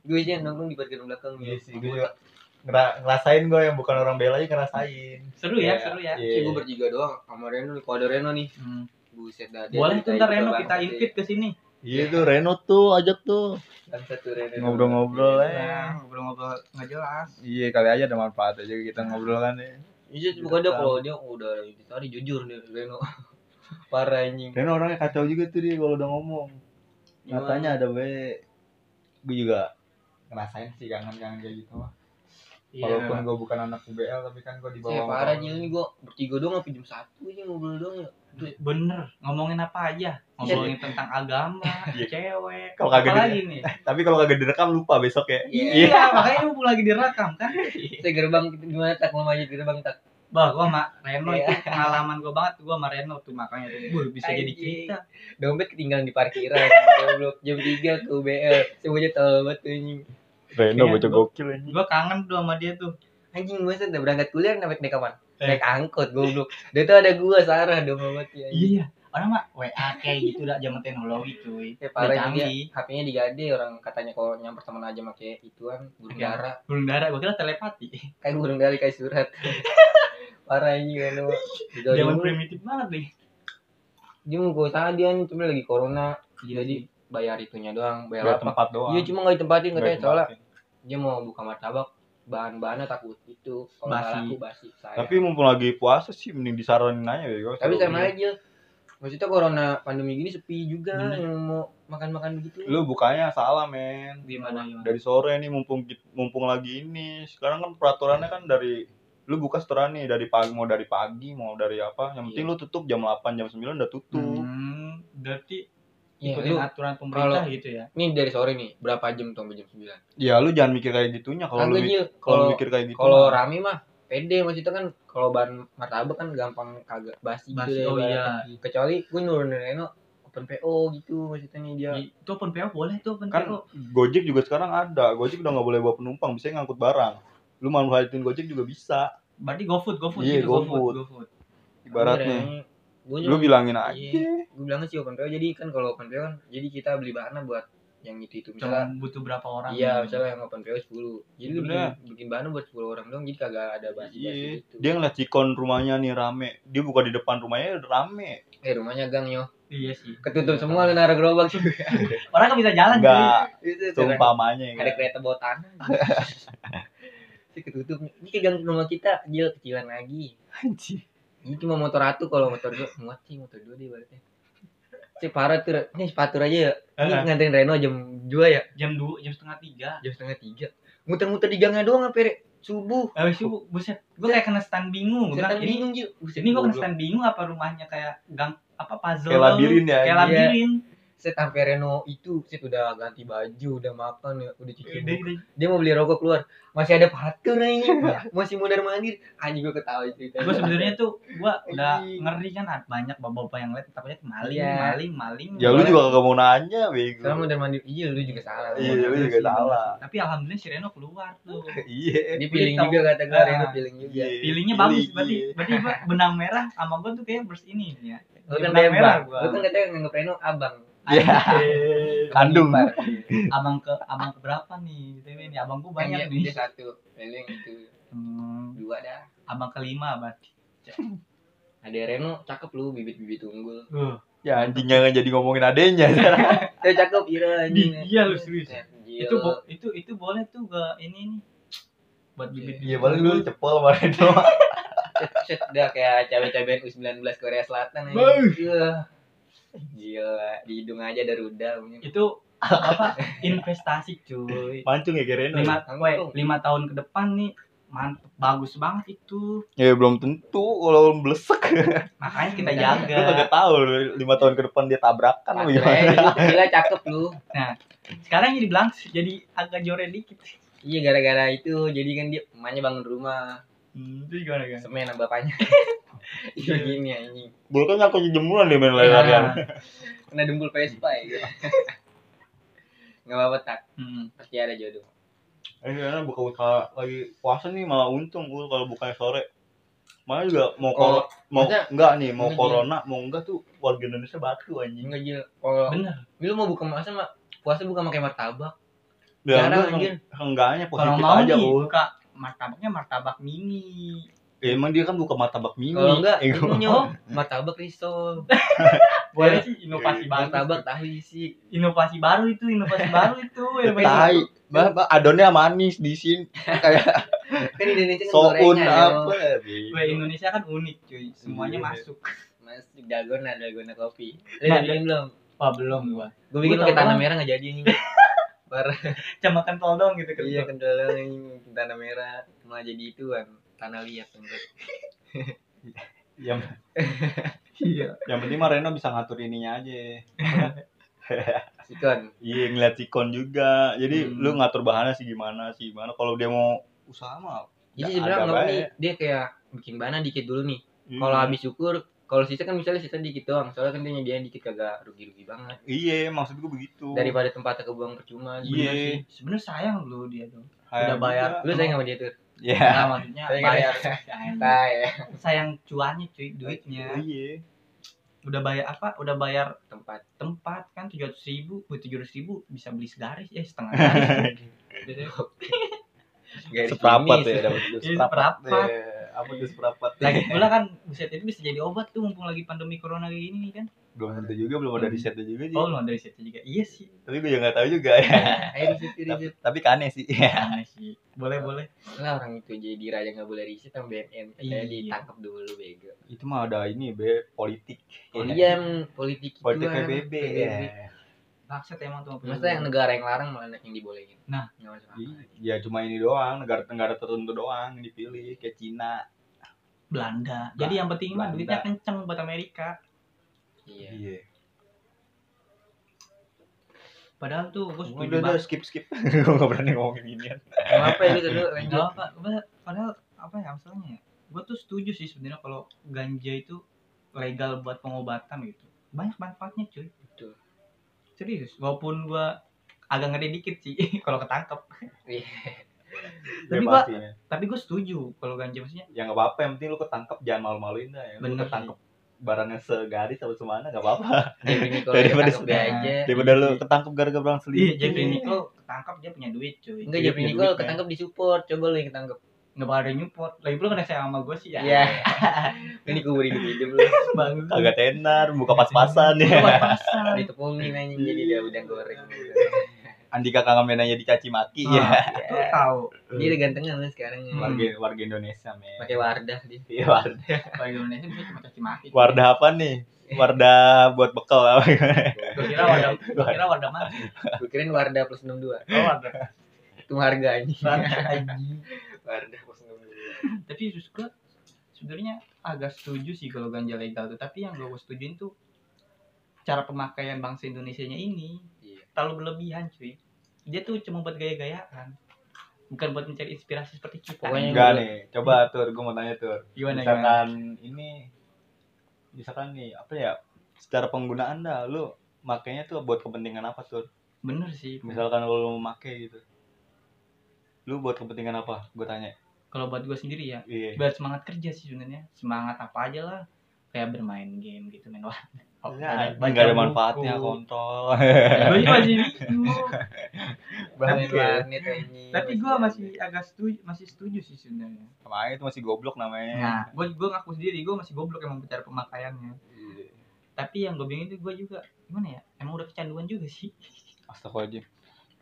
Gue sih nongkrong di parkiran belakang. Iya sih, gue juga ngera- ngerasain gue yang bukan orang bela aja ngerasain. Seru ya, Iya, seru ya. iya. Sih gue bertiga doang sama Reno nih. Kalau ada Reno nih, Hmm. buset dah. dia Boleh tuh ntar Reno kita ya. invite ke sini. Iya tuh Reno tuh ajak tuh. Bangsat tuh Reno. Ngobrol-ngobrol Iya. aja. Nah, ngobrol-ngobrol nggak jelas. Iya kali aja ada manfaat aja kita ngobrol kan ya. Iya, bukan dia kalau dia udah tadi jujur nih Reno. (laughs) Parah anjing. Reno orangnya kacau juga tuh dia kalau udah ngomong. Katanya ada we. Gue juga ngerasain sih kangen-kangen kayak gitu mah. Walaupun gue bukan anak UBL tapi kan gue di Saya bawah. parah Jil ini gue bertiga doang sampai jam satu aja ngobrol doang ya. Bener, ngomongin apa aja? Ngomongin tentang agama, (laughs) Iya. cewek, Kalau kagak lagi nih? (laughs) Tapi kalau kagak direkam lupa besok ya. Iya, makanya lu lagi direkam kan? Saya gerbang gimana tak mau maju gerbang tak. Bah, gua sama Reno Iya. itu pengalaman gua banget. Gua sama Reno tuh makanya tuh, "Wuh, bisa jadi cerita. Dompet ketinggalan di parkiran. Goblok jam 3 ke UBL. Semuanya tahu banget tuh anjing. Reno Iya, bocah gua- gokil anjing. Gua kangen tuh sama dia tuh. Anjing gue udah berangkat kuliah naik naik kapan? Eh. Naik angkot goblok. Dia tuh ada gua Sarah dong banget ya. Iya. Orang mah WA kayak gitu dah zaman teknologi cuy. Ya parah canggih. HP-nya digade orang katanya kalau nyamper teman aja pakai ituan burung Iya. dara. Burung dara gua kira telepati. Kayak burung dara kayak surat. (laughs) parah ini kan lu. Zaman primitif banget nih. Dia mau gue salah dia nih cuma lagi corona. Iya Jadi bayar itunya doang, bayar apa? tempat doang. Iya cuma nggak ditempatin katanya soalnya dia mau buka martabak bahan-bahannya takut itu kalau Basi. laku basi saya. Tapi mumpung lagi puasa sih mending disaranin aja bego. Tapi sama aja. Maksudnya corona pandemi gini sepi juga Bener. yang mau makan-makan begitu. Lu bukanya salah men. Gimana gimana? Dari sore nih mumpung mumpung lagi ini. Sekarang kan peraturannya kan dari lu buka setoran nih dari pagi mau dari pagi mau dari apa yang penting Iya. lu tutup jam 8 jam 9 udah tutup Hmm, berarti Iya, ikutin lu aturan pemerintah kalau- gitu ya. nih dari sore nih berapa jam tuh sampai jam 9? ya lu jangan mikir kayak gitunya kalau lu kalau mikir kayak gitu kalau mah. rame mah pede maksudnya kan kalau bahan martabak kan gampang kagak basi, Basi, gitu oh deh, iya. Kecuali gue nurunin Reno open PO gitu maksudnya nih dia. Di- Itu open PO boleh tuh open kan PO. Gojek juga sekarang ada Gojek udah nggak boleh bawa penumpang bisa ngangkut barang lu manfaatin Gojek juga bisa Berarti GoFood, GoFood Iya, gitu, GoFood. GoFood. ibaratnya gue lu bilangin aja Iya. gue bilangnya sih open PO jadi kan kalau open PO kan jadi kita beli bahannya buat yang itu itu Cuma misalnya butuh berapa orang? iya gitu. misalnya yang open PO 10 jadi lu bikin, bikin bahannya buat 10 orang dong jadi kagak ada basi basi Iya, gitu dia ngeliat cikon rumahnya nih rame. Dia buka di depan rumahnya rame. eh rumahnya gang yo Iya sih. ketutup semua lu naruh gerobak sih Orang kan bisa jalan. Enggak, itu tuh kan. seumpamanya ada kereta bawa tanah (laughs) sih ketutup ini kayak gang rumah kita jil kecilan lagi. Anjing. ini cuma motor satu kalau motor dua. Muat sih motor dua deh ibaratnya sih parah tuh ini sepatu aja ya. Ini Heeh. nganterin Reno jam 2 ya? Jam dua, jam setengah tiga. jam setengah tiga. Muter-muter di gangnya doang sampai subuh. Habis itu buset, gue kayak kena stand bingung. Ini bingung Jil. Buset, ini gue kena stand bingung apa rumahnya kayak gang apa puzzle Kayak labirin ya, kayak labirin set sampai Reno itu set udah ganti baju udah makan ya udah cuci muka. dia mau beli rokok keluar masih ada patur aja masih mundar mandir anjing gue ketawa cerita gue sebenarnya tuh gue udah ngeri kan banyak bapak-bapak yang lihat takutnya maling Iya. maling maling Ya lu juga kagak mau nanya, bego. sekarang mundar mandir iya lu juga salah Iya, lu juga salah. tapi alhamdulillah si Reno keluar tuh (laughs) Iya. dia Tahu. juga kata gue Ah. Reno feeling juga Iya. feelingnya Pilih, bagus berarti iya. berarti benang merah sama gue tuh kayak bers ini ya lu kan benang merah bebas gua. lu kan katanya nganggep Reno abang Iya. Kandung. Abang ke abang ke berapa nih? Tapi ini abang gue Kan banyak dia, nih. dia satu. Feeling itu. Hmm, dua dah. Abang kelima berarti ada Reno cakep lu bibit-bibit unggul. Uh, Ya anjing jangan jadi ngomongin adenya. dia (laughs) cakep Ira anjing. Iya, lu serius. Itu itu itu boleh tuh gak ini nih. Buat bibit Iya, paling lu cepol doang. set, set udah kayak cewek-cewek U19 Korea Selatan aja. Gila. Gila, di hidung aja ada rudal. itu apa investasi cuy Mancung ya Gereno. lima, woy, lima tahun ke depan nih mantep bagus banget itu Ya belum tentu kalau blesek. makanya kita Lu jaga Lu kagak tahu lima tahun ke depan dia tabrakan Pakai gimana. gila cakep lu. sekarang jadi bilang jadi agak jore dikit Iya gara-gara itu jadi kan dia emaknya bangun rumah hmm, itu gimana kan semen sama bapaknya. (laughs) Iya gini ya ini. Bulu kan nyangkut jemuran dia main lari-larian. Kena dempul Vespa ya. Gitu. (laughs) Gak apa-apa tak, hmm. pasti ada jodoh. Eh karena buka-buka lagi puasa nih malah untung gue kalau bukanya sore. Malah juga mau Kalau- kor mau enggak nih mau Enggak, corona mau enggak tuh warga Indonesia batu anjing. Enggak Jil, kalau bener lu mau buka masa mah puasa buka pakai martabak. Ya Jarang, anjir. enggaknya positif aja Bu. buka martabaknya martabak mini Ya, emang dia kan buka martabak mini. Kalau enggak, Eh, gua- ini Oh. martabak risol. (laughs) boleh sih inovasi Iya, baru Martabak tahu isi. inovasi baru itu inovasi baru itu (laughs) baru. Bah, bah, adonnya manis di sini kayak (laughs) Kan Indonesia kan soun apa ya. Indonesia kan unik cuy semuanya Iya. masuk Mas dalgona dalgona kopi. Lu Nah, bikin belum? wah belum gua Gue bikin Gua pakai tahu tanah merah nggak jadi nih. Parah. (laughs) cuma kentol dong gitu kan Iya kendala ini (laughs) tanah merah malah jadi ituan tanah liat. Yang iya (laughs) yang penting mah Reno bisa ngatur ininya aja. Sikon. Iya ngeliat sikon juga. Jadi Hmm. lu ngatur bahannya sih gimana sih gimana. Kalau dia mau usaha mah Jadi Ya, sebenarnya nggak dia kayak bikin bahan dikit dulu nih. hmm, Kalau habis syukur kalau sisa kan misalnya sisa dikit doang soalnya kan dia nyediain dikit kagak rugi-rugi banget. Iya maksud gue begitu. Daripada tempatnya kebuang percuma Iya. Sebenarnya sayang lu dia tuh. Udah bayar. juga. lu sayang sama dia tuh? Iya. nah, maksudnya Saya nggak bayar. sayang. Ya sayang cuannya cuy duitnya. Iya. Udah bayar apa? Udah bayar tempat. tempat kan tujuh ratus ribu tujuh ratus ribu bisa beli segaris eh setengah (laughs) garis Jadi, (laughs) Garis seprapat finish. ya dapat Iya, ya. Apa tuh seprapat lagi pula kan buset itu bisa jadi obat tuh mumpung lagi pandemi corona kayak gini kan. Belum tentu juga belum ada risetnya juga sih. Oh lu dari situ juga. Iya sih. Tapi gue juga nggak tahu juga. Ya (laughs) ayo situ di tapi, tapi kane sih. Aneh sih. Boleh boleh. Lah orang itu jadi raja nggak boleh riset sama BNN katanya Iya. ditangkap dulu bego. Itu mah ada ini be politik. Oh iya politik itu politik kan, PBB PBB. ya Bangsat emang tuh Masa yang negara yang larang malah yang dibolehin. Nah. Akal. ya cuma ini doang negara-negara tertentu doang yang dipilih kayak Cina. Belanda. Jadi yang penting mah duitnya kenceng buat Amerika. Iya. Iya. Padahal tuh gue setuju udah udah banget. skip skip. (laughs) Gue nggak berani ngomongin ginian apa ya gitu dulu lanjut apa, apa- padahal apa ya masalahnya ya? Gue tuh setuju sih sebenarnya kalau ganja itu legal buat pengobatan gitu. Banyak manfaatnya cuy. Serius walaupun gue agak ngeri dikit sih (laughs) kalau ketangkep. Iya. Tapi Ya, gua- pastinya. tapi gue setuju kalau ganja maksudnya ya nggak apa-apa yang penting lu ketangkep jangan malu-maluin dah. Ya lu Bener ketangkep barangnya segaris atau semana nggak apa-apa. (laughs) Daripada aja. daripada lu ketangkep gara-gara barang iya selingkuh. Jeffrey Nicole ketangkep dia punya duit cuy. Enggak Iya, Jeffrey Nicole duit, ketangkep di support coba lu yang ketangkep nggak bakal ada yang nyupport. Lagi pula kan sayang sama gue sih ya. Iya. (laughs) ini kubur hidup hidup lu. Bagus kagak tenar buka pas-pasan Buka ya. Pas-pasan. Ditepungin anjing jadi dia udah goreng. Andika kagak mainannya dicaci maki Ah, ya. tuh tahu. Dia udah gantengan lu sekarang Hmm. warga warga Indonesia men. Pakai wardah dia iya warda Bagi (laughs) Indonesia bisa cuma caci maki. Warda apa nih? Warda buat bekal apa? Gue kira wadah gue kira wadah mana gue kirain wardah plus 62 oh wadah itu harga anjing. Wadah anjing. Wardah plus 62 tapi justru gue sebenarnya agak setuju sih kalau ganja legal tuh. Tapi yang gue setujuin tuh cara pemakaian bangsa Indonesia nya ini. Iya. terlalu berlebihan cuy. Dia tuh cuma buat gaya-gayaan bukan buat mencari inspirasi seperti kita. Pokoknya enggak nih coba tur gue mau tanya tur. Gimana gimana misalkan ini misalkan nih apa ya secara penggunaan dah lu makainya tuh buat kepentingan apa tur? Bener sih. Misalkan lu mau make gitu lu buat kepentingan apa? Gue tanya. Kalau buat gue sendiri ya iya. biar semangat kerja sih sebenarnya. Semangat apa aja lah. Kayak bermain game gitu main wah oh, (laughs) nggak ada buku. manfaatnya kontol gue masih anjing tapi gue masih agak setuju masih setuju sih sebenarnya. Makanya itu masih goblok namanya. Nah gue gue ngaku sendiri gue masih goblok emang cara pemakaiannya. Iya. tapi yang gue bingung itu gue juga gimana ya? Emang udah kecanduan juga sih. Astagfirullahaladzim.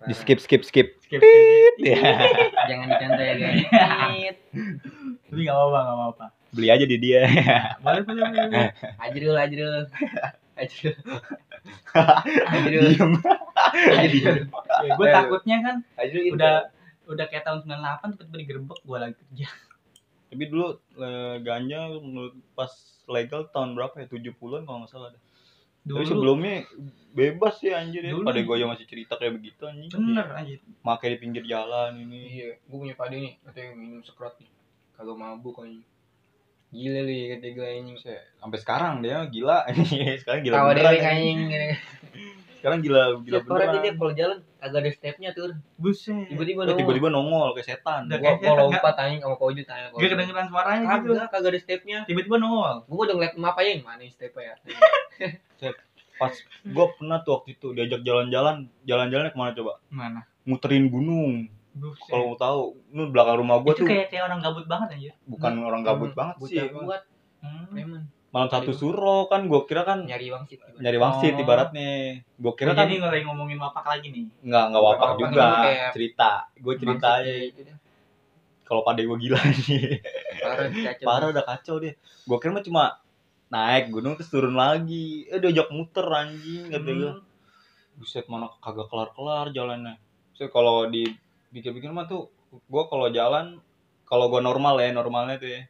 Di skip skip skip. Skip skip. Ya. (laughs) Jangan dicontoh ya guys. Tapi nggak apa-apa nggak apa-apa. Beli aja di dia. Boleh boleh boleh, ajrul ajrul. Ajrul. (laughs) Ajrul. Ajrul. Ya, gue takutnya kan ajrul itu udah udah kayak tahun 98 tiba-tiba digerebek gue lagi kerja. Tapi dulu eh, ganja menurut pas legal tahun berapa ya? 70-an kalau nggak salah deh. Dulu Tapi sebelumnya bebas sih anjir ya. Dulu. Pada gue yang masih cerita kayak begitu anjing. bener aja Makai di pinggir jalan ini. iya gue punya pade nih katanya minum sekrot nih kagak mabuk anjing gila lu ya kata gue anjing Sampai sekarang dia gila. (laughs) sekarang gila tawa beneran. dewe anjing. Sekarang gila gila Tiap orang dia beneran. kalau jalan agak ada stepnya tuh buset tiba-tiba Dia nongol tiba-tiba nongol kayak setan. Gua kayak mau lompat anjing sama koju tanya gak kedengeran suaranya gitu kagak ada stepnya tiba-tiba nongol gue udah ngeliat map aja yang mana stepnya ya (laughs) Pas gue pernah tuh waktu itu diajak jalan-jalan, jalan-jalannya ke mana coba? mana Muterin gunung. Kalau mau tahu, nu belakang rumah gue itu tuh kayak kayak orang gabut banget anjir bukan orang gabut banget sih. Kuat hmm. Malam satu suro kan gue kira kan nyari wangsit nyari wangsit Oh. ibaratnya. Gue kira Oh, kan jadi nggak lagi ngomongin wapak lagi nih nggak nggak wapak Wapak juga kayak cerita. Gue cerita aja. gitu. Kalau pada gue gila (laughs) nih. Parah udah kacau dia. Gue kira mah cuma naik gunung terus turun lagi. Eh diajak muter anjing kata gue. Hmm. Buset mana kagak kelar-kelar jalannya. Buset kalau di pikir-pikir mah tuh gua kalau jalan kalau gua normal ya normalnya tuh ya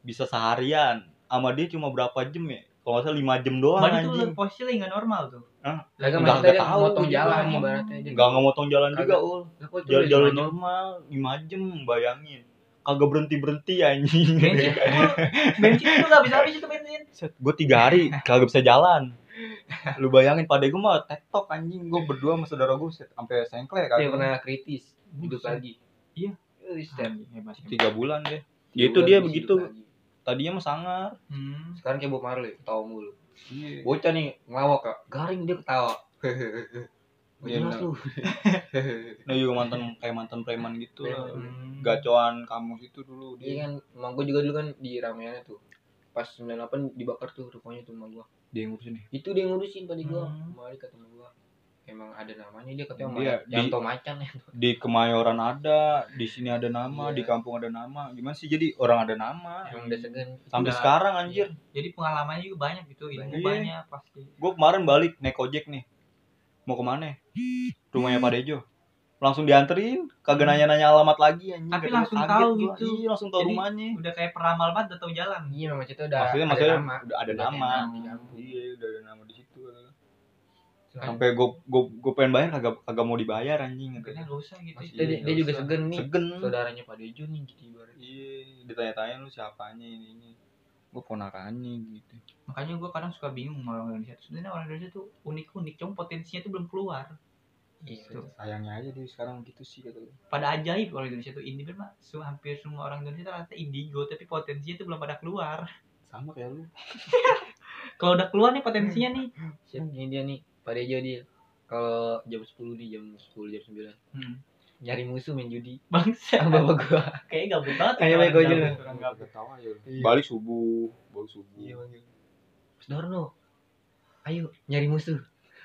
bisa seharian sama dia cuma berapa jam ya kalau nggak salah lima jam doang itu anjing posisi lagi nggak normal tuh Lagi Nggak- maksudnya nggak dia tahu motong juga. jalan ibaratnya nggak nggak motong jalan juga ul jalan jalan normal lima jam bayangin kagak berhenti berhenti anjing bensin (laughs) bensin itu nggak bisa habis itu bensin gue tiga hari kagak bisa jalan. (laughs) Lu bayangin pada gue mah tektok anjing. Gue berdua sama saudara gue set sampai sengkle Saya kagak pernah kritis hidup lagi. Iya. Hebat. tiga bulan deh. Ya itu dia begitu. tadinya mah sangar. Hmm. Sekarang kayak Bob Marley, ketawa mulu. iya. Bocah nih ngelawak kak, garing dia ketawa. (laughs) (laughs) Iya, jelas nah. lu. nah juga mantan kayak mantan preman gitu lah Hmm. gacoan kamu itu dulu Iya dia kan, emang gue juga dulu kan di rameannya tuh. Pas 98 dibakar tuh rupanya tuh sama gua. dia yang ngurusin nih Itu dia yang ngurusin pada gua. Hmm. Kemarin kata gua. Emang ada namanya dia katanya Dia yang di- tau macan ya. di Kemayoran ada di sini ada nama Iya. di kampung ada nama gimana sih jadi orang ada nama Emang udah segan. sampai Udah- sekarang anjir jadi pengalamannya juga banyak gitu ilmu Banyak. banyak pasti gue kemarin balik naik ojek nih mau ke mana? Rumahnya Pak Dejo. Langsung dianterin kagak nanya-nanya alamat lagi anjing Tapi langsung kaget tahu gitu. iya langsung tahu Jadi, rumahnya. udah kayak peramal banget udah tahu jalan. Iya memang itu udah maksudnya ada maksudnya nama. udah ada Udah nama. iya udah ada nama di situ. Sampai gue gue gue pengen bayar kagak kagak mau dibayar anjing Kayaknya gak usah gitu. Masih- Dia, dia, dia juga usah. segan nih. segen. Saudaranya Pak Dejo nih gitu ibarat. iya ditanya-tanya lu siapanya ini ini gue ponakannya gitu makanya gue kadang suka bingung sama orang Indonesia sebenarnya orang Indonesia tuh unik-unik cuma potensinya tuh belum keluar Iya. Tuh. sayangnya aja dia sekarang gitu sih kata lu pada ajaib orang Indonesia tuh ini mah hampir semua orang Indonesia ternyata indigo tapi potensinya tuh belum pada keluar sama kayak lu (laughs) kalau udah keluar nih potensinya nih Siap, ini dia nih Pak Dejo dia. Kalau jam 10 nih, jam 10, jam 9. hmm. Nyari musuh main judi. (laughs) bangsa Sama bapak gua. kayak gabut banget Kayak baik aja orang gabut. ya Iya. balik subuh balik subuh Iya manggil. Mas Dorno. Ayo nyari musuh.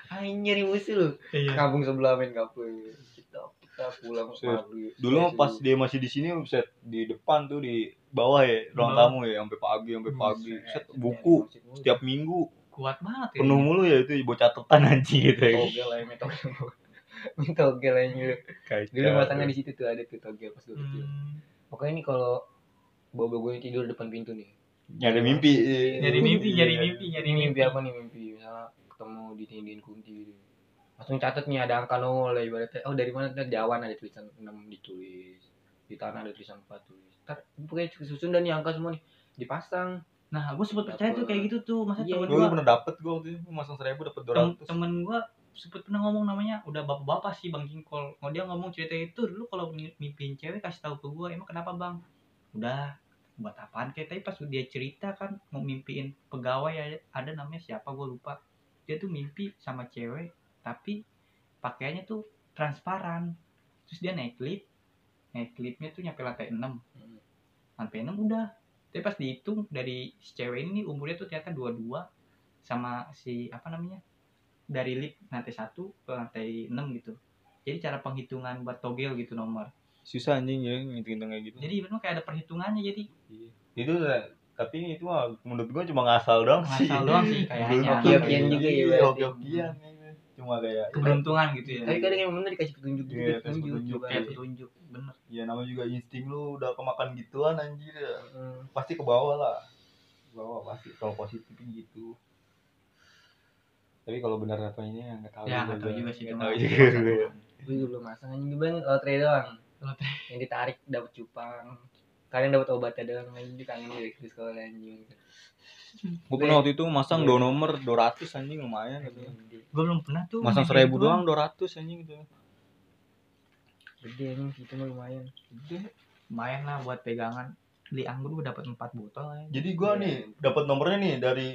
Ayo nyari musuh lu. Iya. Kampung sebelah main kafe. Kita kita pulang Set. maghrib. dulu mah Iya, pas subuh. dia masih di sini set di depan tuh di bawah ya ruang tamu ya sampai pagi sampai pagi Buset. set buku setiap minggu kuat banget ya penuh mulu ya itu buat catatan anjing gitu ya aja. Main (laughs) togel aja dulu. Dulu masangnya di situ tuh ada tuh togel pas gue kecil. Hmm. Pokoknya ini kalau bawa gue tidur depan pintu nih. nyari mimpi nyari mimpi Iya, nyari iya. mimpi nyari Ini mimpi mimpi apa nih mimpi? Misalnya ketemu ditindihin kunci gitu. Langsung catat nih ada angka nongol lah ibaratnya. Oh dari mana? Ntar di awan ada tulisan 6 ditulis. Di tanah ada tulisan 4 tulis. Ntar pokoknya susun dan nih angka semua nih. Dipasang. nah gue sempet percaya tuh kayak gitu tuh masa Iya, temen gue gue pernah dapet gue waktu itu masang seribu dapet dua ratus temen gue sempet pernah ngomong namanya udah bapak-bapak sih bang Jingkol. Mau dia ngomong cerita itu dulu kalau mi- mimpiin cewek kasih tahu ke gue emang kenapa bang? Udah buat apaan? Kayak tapi pas dia cerita kan mau mimpiin pegawai ada, ada namanya siapa gue lupa. Dia tuh mimpi sama cewek tapi pakaiannya tuh transparan. Terus dia naik lift naik liftnya tuh nyampe lantai 6 lantai 6 udah. Tapi pas dihitung dari si cewek ini umurnya tuh ternyata dua-dua sama si apa namanya dari lift lantai satu ke lantai 6 gitu jadi cara penghitungan buat togel gitu nomor susah anjing ya ngitung kayak gitu jadi memang kayak ada perhitungannya jadi itu tapi itu mah menurut gue cuma ngasal doang sih ngasal doang sih kayaknya Hoki-hokian juga ya, Iya, berarti. hoki-hokian cuma kayak keberuntungan gitu ya Tapi kadang emang bener dikasih petunjuk juga. Iya, kasih petunjuk. petunjuk. kayak petunjuk bener ya namanya juga insting lu udah kemakan gituan anjir ya. Hmm. pasti ke bawah lah ke bawah pasti kalau positif gitu tapi kalau benar apa ini ya nggak tahu ya nggak tahu juga sih Nggak tahu juga Gue juga belum masang anjing gue lotre doang. Lotre. Yang ditarik dapat cupang. Kalian dapat obatnya doang anjing kangen dari di sekolah anjing. gue pernah waktu itu masang dua nomor 200 anjing lumayan gitu gue belum pernah tuh masang seribu doang 200 anjing gitu Gede anjing itu mah lumayan. lumayan lah buat pegangan beli anggur gue dapat empat botol ya. jadi gua nih dapat nomornya nih dari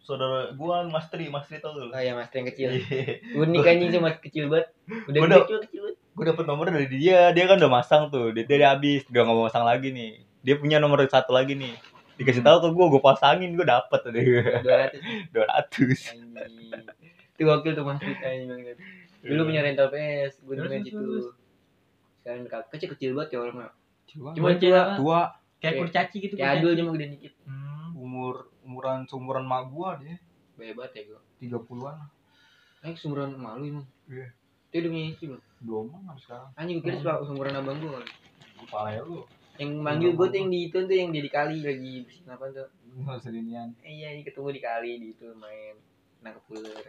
saudara gua Mas Tri Mas Tri tau lu Oh ya mas yang kecil. Iya. Unik anjing cuma kecil banget. Udah Gua cuma kecil banget. gue dapet nomor dari dia dia kan udah masang tuh dia dia habis udah nggak mau masang lagi nih dia punya nomor satu lagi nih dikasih tahu ke gue gue pasangin gue dapet tadi Dua ratus (laughs) dua ratus anjing. Itu gokil tuh mas anjing banget. Dulu punya rental PS, terus, situ. terus. Sekarang kecil kecil banget ya orang. cuma Cuma Gua tua. Kayak- kurcaci gitu Kayak adul cuma gede dikit. hmm. umur umuran seumuran mak gua dia banget ya gue. tiga puluhan Eh sumuran malu emang. Iya. Dia udah istri belum? belum mah sekarang Anjing gue kira sumuran abang gue. kepala ya lu Yang manggil gue tuh yang di itu tuh yang dia di kali lagi bersihin apa tuh. nggak serinian Eh, iya ini ketemu di kali di itu main nangkep ular.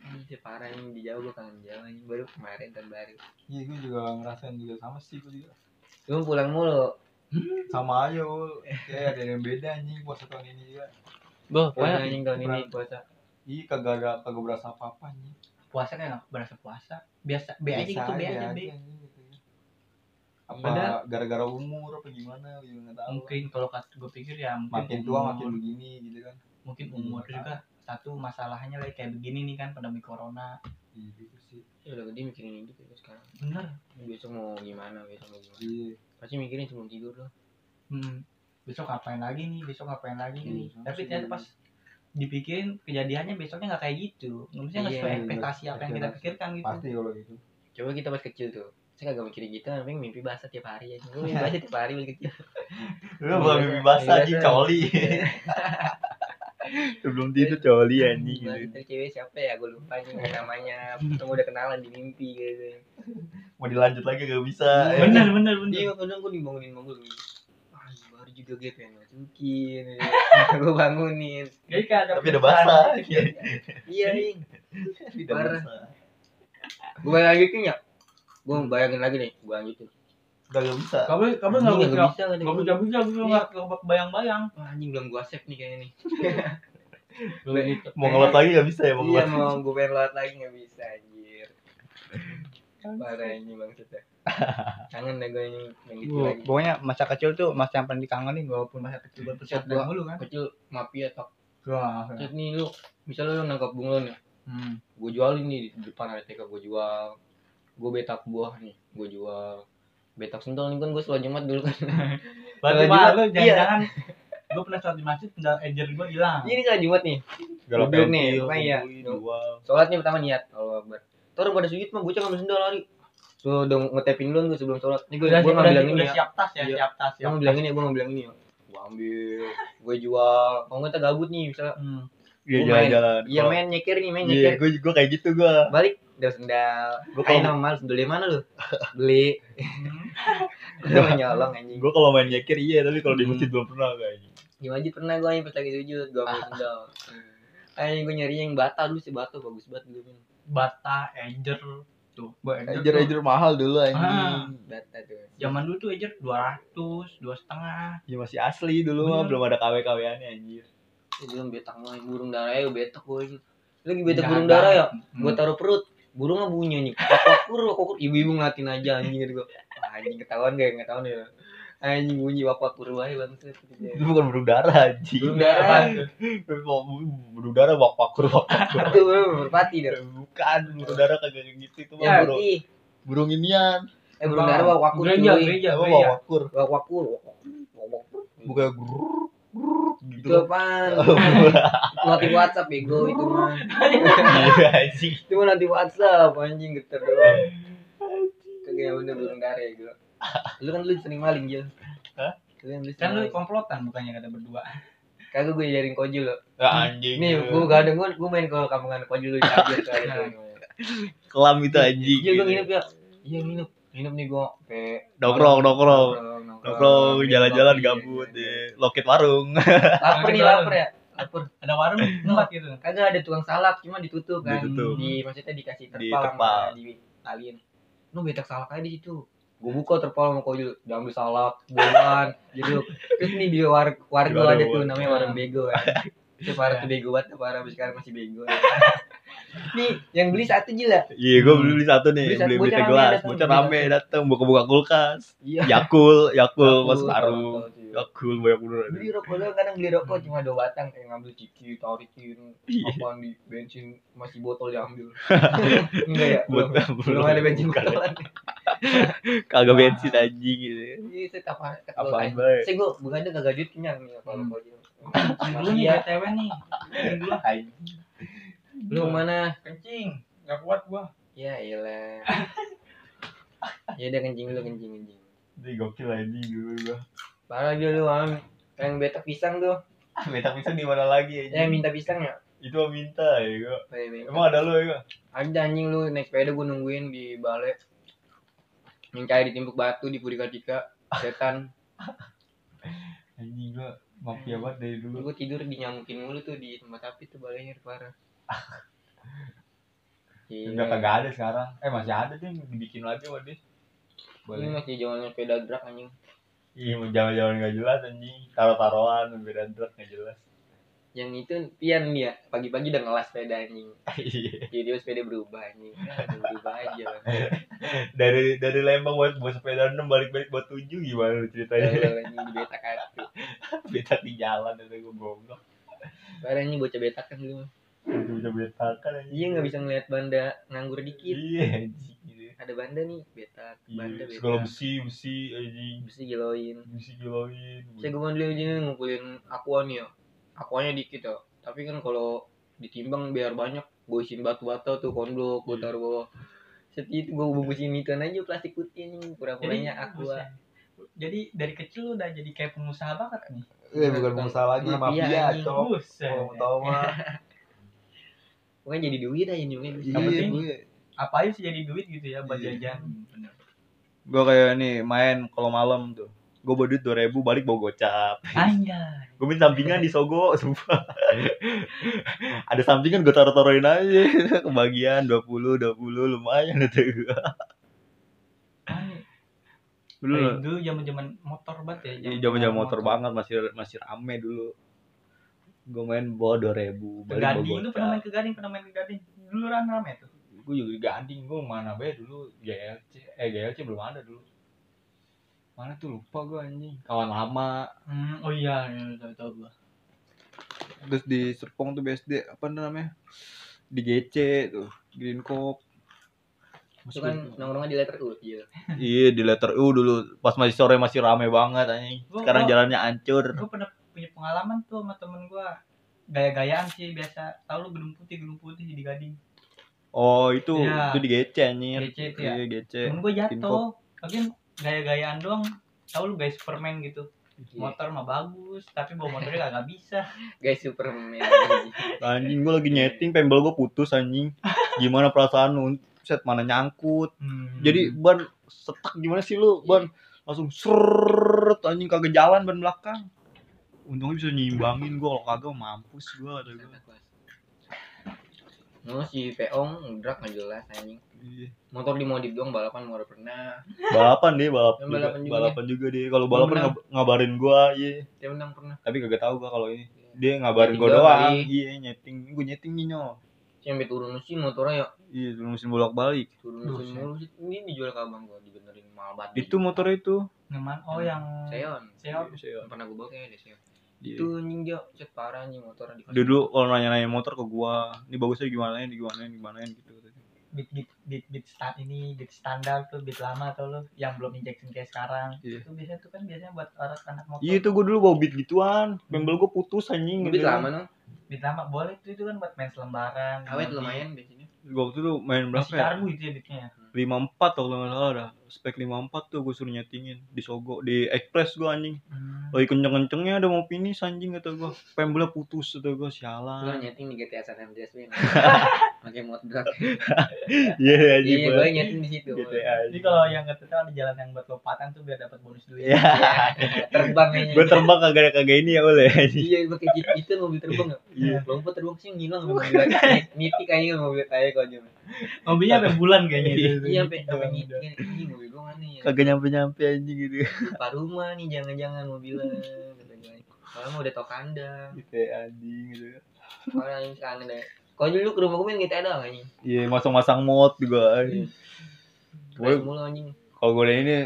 Ini sih parah yang di jauh gue kangen jauh ini baru kemarin tahun baru. iya gue juga ngerasain juga sama sih gue juga Gue pulang mulu sama aja (laughs) kayak ada yang beda anjing puasa tahun ini juga Boh, Puasa anjing tahun ini puasa. Ih kagak ada kagak berasa apa apa anjing puasa kayak nggak berasa puasa. Biasa, B aja gitu, B aja, B. anjing, gitu ya. apa gara-gara umur apa gimana gitu nggak tahu Mungkin kalau kata gue pikir ya makin tua makin begini gitu kan mungkin umur juga satu masalahnya lagi kayak begini nih kan pandemi corona. iya gitu sih Ya udah gede mikirin hidup ya sekarang. Bener. Besok mau gimana, besok mau gimana. iya Pasti mikirin sebelum tidur loh. Hmm. Besok ngapain lagi nih? Besok ngapain lagi nih? Iya, Tapi ternyata pas dipikirin kejadiannya besoknya nggak kayak gitu. Maksudnya nggak Iya, sesuai iya. ekspektasi apa yang kita pikirkan gitu. pasti kalau gitu Coba kita pas kecil tuh. Saya kagak mikirin gitu, tapi mimpi basah tiap hari ya. Gue mimpi basah tiap hari pas kecil. (laughs) lu bukan mimpi basah Mimpi basah. coli (laughs) sebelum tidur coli anjing Gua gitu. itu cewek siapa ya? Gue lupa nih namanya. Tunggu udah kenalan di mimpi gitu. mau dilanjut lagi gak bisa. Bener bener bener. Iya, kadang gue dibangunin bangun. Baru juga gue pengen masukin. (laughs) gue bangunin. Jadi ada tapi udah basah gitu. Iya, nih. tapi udah Parah. basah Gue bayangin ya. Gue bayangin lagi nih, gue lanjutin. gak bisa Kamu kamu nggak bisa nggak bisa nggak bisa bisa bisa nggak nggak bayang-bayang. Anjing belum gue save nih kayaknya nih. (laughs) Gitu. mau ngelot lagi gak bisa ya mau Iya ngelot mau gue pengen lewat lagi nggak bisa anjir. Parah ini maksudnya. Kangen deh gue ini yang gitu Gua- lagi. pokoknya masa kecil tuh masa yang paling dikangenin walaupun masa kecil Set berpusat gua. dulu kan. Kecil mafia tak. Wah. Set nih lu, misalnya lu nangkap bunglon nih, Hmm. gue jualin nih di depan ada TK gue jual. Gue betak buah nih, gue jual. Betak sendal nih kan gue selalu jemat dulu kan. Berarti Kalau mah lu iya. jangan-jangan gue pernah sholat di masjid tinggal ejer gue hilang. Ini kan jumat nih. Galau nih, ya? kumpulin, jual. Sholatnya pertama niat. Allah Akbar. Terus pada sujud mah bocah ngambil sendal lari. So udah ngetepin dulu gue sebelum sholat. Nih gue Udah, gue ngambil ini udah ya. siap tas ya, Iya. siap tas, Gue siap ngambil yang ini, gue ngambil ini. Gue ambil, gue jual. Kalau nggak kita gabut nih, misalnya Hmm. Iya jalan-jalan. Iya main nyekir nih, main Iya, nyekir. gue gue kayak gitu gue. Balik, udah sendal. Gue Kayak kalau nama sendal dari mana lu? Beli. (laughs) Gue mau nyolong anjing. gue kalau main nyekir iya, tapi kalau di Hmm. masjid belum pernah kayaknya. Di masjid pernah gue pas lagi sujud, gue ambil sendal. Anjing gue nyari yang bata dulu sih bata bagus banget dulu. Bata, ejer tuh. Gua ejer. Ejer mahal dulu Ah. anjing. Tuh. Zaman dulu tuh ejer 200, dua setengah. Ya masih asli dulu mah belum ada KW-KW-annya anjir. Ya, belum betak mah burung dara ya betak gue. Lagi betak burung ada. dara ya. Hmm. Gue taruh perut. Burungnya bunyi anjing. Wakur, wakur. Ibu-ibu ngeliatin aja anjing gitu gue. Anjing ketahuan gak? Nggak ketahuan ya. Anjing bunyi wakur wae bangset. Itu bukan burung dara anjing. Burung dara. burung dara wak wakur wak wakur. Itu merpati dah. Bukan burung dara kagak kayak gitu itu Ya, mah burung berarti. burung inian. Eh burung dara wak wakur Gereja, gereja, Apa gereja. wak wakur? Wak wakur. Wak wakur. Bukan grrrr, grrrr gitu. Itu apaan? (laughs) Notif WhatsApp bego itu mah. Iya anjing. Itu mah notif WhatsApp anjing geter doang. Kagak yang bener burung dara ya gue. Lu kan lu sering maling Jil. Hah? Lu kan lu Kan lu komplotan bukannya kata berdua. Kagak gue jaring kojul lo. Ya anjing. Nih, gue gak ada gue, gue main ke kampungan kojul lu di kelam itu anjing. Iya, gue nginep ya. Iya nginep. Nginep nih gue. Kayak nongkrong. Nongkrong, minum jalan-jalan gabut iya, iya. deh. Loket warung. Lapar nih, lapar ya. Lapar. Ada warung tempat gitu. Kagak ada tukang salak, cuma ditutup kan. Ditutup. Di maksudnya dikasih Di terpal terpal. sama di taliin. Lu betak salak aja di situ. Gue buka terpal sama kojul, diambil salak, bolan, gitu. Terus nih di war warga ada tuh namanya warung bego kan. Itu parah tuh bego banget, parah sampai sekarang masih bego. nih, yang beli satu gila. Iya, gue beli satu nih, Beli beli beli bocah teh rame datang buka-buka kulkas. Iya. Yakul, Yakul mas Aku, Yakul banyak bener. beli rokok doang kadang beli rokok cuma dua batang kayak ngambil ciki tarikin Iya. apaan di bensin masih botol diambil (laughs) enggak ya belum, Belum- belum ada bensin botolan Kagak bensin anjing gitu. iya saya apa Apaan bae? saya gua bukan ada kagak duit kenyang nih kalau Hmm. kau Lu nih. BTW nih. Lu mana Kencing. Gak kuat gua. ya iyalah ya udah kencing dulu kencing kencing Ini gokil anjing dulu gua. Parah dia lu am yang betak pisang tuh Minta pisang di mana lagi eh anjing? minta pisang ya Itu mah minta ya gua. Eh, minta. Emang ada lu ya? ada anjing lu naik sepeda gua nungguin di balai yang cair ditimpuk batu di Purika Cika setan (laughs) Anjing gua mafia banget dari dulu. gue tidur dinyamukin mulu tuh di tempat api tuh balainya parah (laughs) Iya. kagak ada sekarang. Eh masih ada sih dibikin lagi sama dia. Ini Boleh. masih zamannya sepeda drag anjing. Iya, mau jalan-jalan nggak jelas anjing. Taro-taroan, beda drag nggak jelas. yang itu pian dia pagi-pagi udah ngelas sepeda anjing (laughs) Iya. jadi sepeda berubah anjing ya, berubah aja Bang. (laughs) dari dari Lembang buat buat sepeda 6 balik-balik buat 7 gimana ceritanya? Kalau (laughs) anjing di betak hati Beta di jalan itu gue goblok. Parah anjing bocah betak kan dulu Itu bisa betakan anjing. Iya nggak bisa ngeliat banda nganggur dikit. Iya anjing. Ada banda nih, betak, banda Iya, segala besi, besi anjing. Bisa giloin. Besi giloin. Saya gue dulu aja nih ngumpulin aqua nih ya. Aquanya dikit ya. Tapi kan kalau ditimbang biar banyak, gue isiin batu bata tuh kondok, gue Iya. taruh bawah. Set itu gue bungkusin ikan aja plastik putih nih, pura-puranya aqua. buset. Jadi dari kecil lu udah jadi kayak pengusaha banget nih. Eh bukan pengusaha lagi, Mafia, mafia, cok. Kalau mau tahu mah. (laughs) Pokoknya jadi duit aja nih. Iya, Yang penting gue. Apa aja sih jadi duit gitu ya buat Iya. jajan. Gue kayak nih main kalau malam tuh. Gue bawa duit 2000 balik bawa gocap. Anjay. Gue minta sampingan di Sogo, sumpah. (laughs) Ada sampingan gue taruh-taruhin aja. (laughs) Kebagian 20, 20 lumayan itu gue. Anjay. Dulu dulu zaman-zaman motor banget ya. Iya, zaman-zaman motor banget masih masih rame dulu. Gue main bawa 2000 Ke balik bawa Gading, lu pernah main gocap. ke Gading, pernah main ke Gading. Dulu kan rame tuh. Gue juga di Gading, gue mana be dulu GLC. Eh GLC belum ada dulu. Mana tuh lupa gue anjing. Kawan lama. Hmm, oh iya, iya, tahu tahu gua. Terus di Serpong tuh BSD apa namanya? Di GC tuh, Green Cop. Itu kan nongkrongnya di letter U, iya. (laughs) Iya di letter U dulu pas masih sore masih rame banget anjing. Sekarang gua- jalannya hancur. Gue pernah punya pengalaman tuh sama temen gua gaya-gayaan sih biasa. Tahu lu gedung putih, gedung putih di Gading. Oh itu Iya. itu di GC anjir. GC itu ya? Iya GC. Temen Tim jatuh. Lagian gaya-gayaan doang. Tahu lu guys Superman gitu. Iya. Motor mah bagus, tapi bawa motornya (laughs) kagak bisa. Guys Superman. (laughs) anjing. Gue lagi nyeting pembel gue putus anjing. Gimana perasaan lu? Set mana nyangkut. Hmm. Jadi ban setak gimana sih lu? Ban langsung seret anjing kagak jalan ban belakang. Untungnya bisa nyimbangin gue kalau kagak mampus gue kata gue. Oh si Peong drag nggak jelas anjing. Iya. Motor dimodif doang balapan mau pernah. Balapan deh, balap juga, balapan juga balapan juga deh. Kalau balapan menang. ngab- ngabarin gua, iya. Dia menang pernah. Tapi kagak tahu gua kalau ini. Dia ngabarin gua doang. Iya, nyeting. Gua nyeting nih, Nyo. Sampai turun mesin motornya ya Iya, dulu mesin bolak-balik. turun mesin mulu. Ini dijual ke abang gua dibenerin mahal banget. Itu motor itu. Ngeman, oh yang Seon. Seon. Iya, Pernah gua bawa kayaknya deh Seon. Iya. Itu anjing dia cet parah anjing motornya di Dia dulu kalau nanya-nanya motor ke gua, ini bagusnya gimana ini gimana gimana gitu. beat beat beat beat sta- ini beat standar tuh beat lama atau lu yang belum injection kayak sekarang Iya. itu biasanya tuh kan biasanya buat orang anak motor Iya, itu gua dulu bawa beat gituan. Pembel gua putus anjing. Lebih gitu. lama no. beat lama boleh tuh itu kan buat main selembaran Awet lumayan biasanya. Gua waktu itu main berapa masih ya? karbu itu ya beatnya 54 kalau nggak salah dah. Spek 54 tuh gua suruh nyetingin di Sogo, di Express gua anjing. hmm. Lagi kenceng-kencengnya ada mau finish anjing kata gua. Pembelnya putus kata gua Lu sialan. nyeting di GTA San Andreas Win. (laughs) Pakai mod drag. (laughs) Iya anjing. Iya, gue nyeting di situ. GTA. jadi kalau yang kata ada jalan yang buat lompatan tuh biar dapat bonus duit Iya. Terbang aja. Gua terbang kagak kagak ini ya boleh. Iya, pakai jeep itu mobil terbang ya. Iya. Lompat terbang sih ngilang mobil. Niti kayaknya mobil kayak kau aja. mobilnya sampai bulan kayaknya itu. Iya, sampai sampai. Ini mobil gua mana ya? Kagak nyampe-nyampe anjing gitu. Lupa rumah nih, jangan-jangan mobilnya. Kata gue. Kalau mau udah tau kandang. GTA anjing gitu. Kalau yang sekarang deh. Kalau dulu ke rumah gue main GTA doang anjing. Iya, masang-masang mod juga. anjing. Gue mulu anjing. kalau gue ini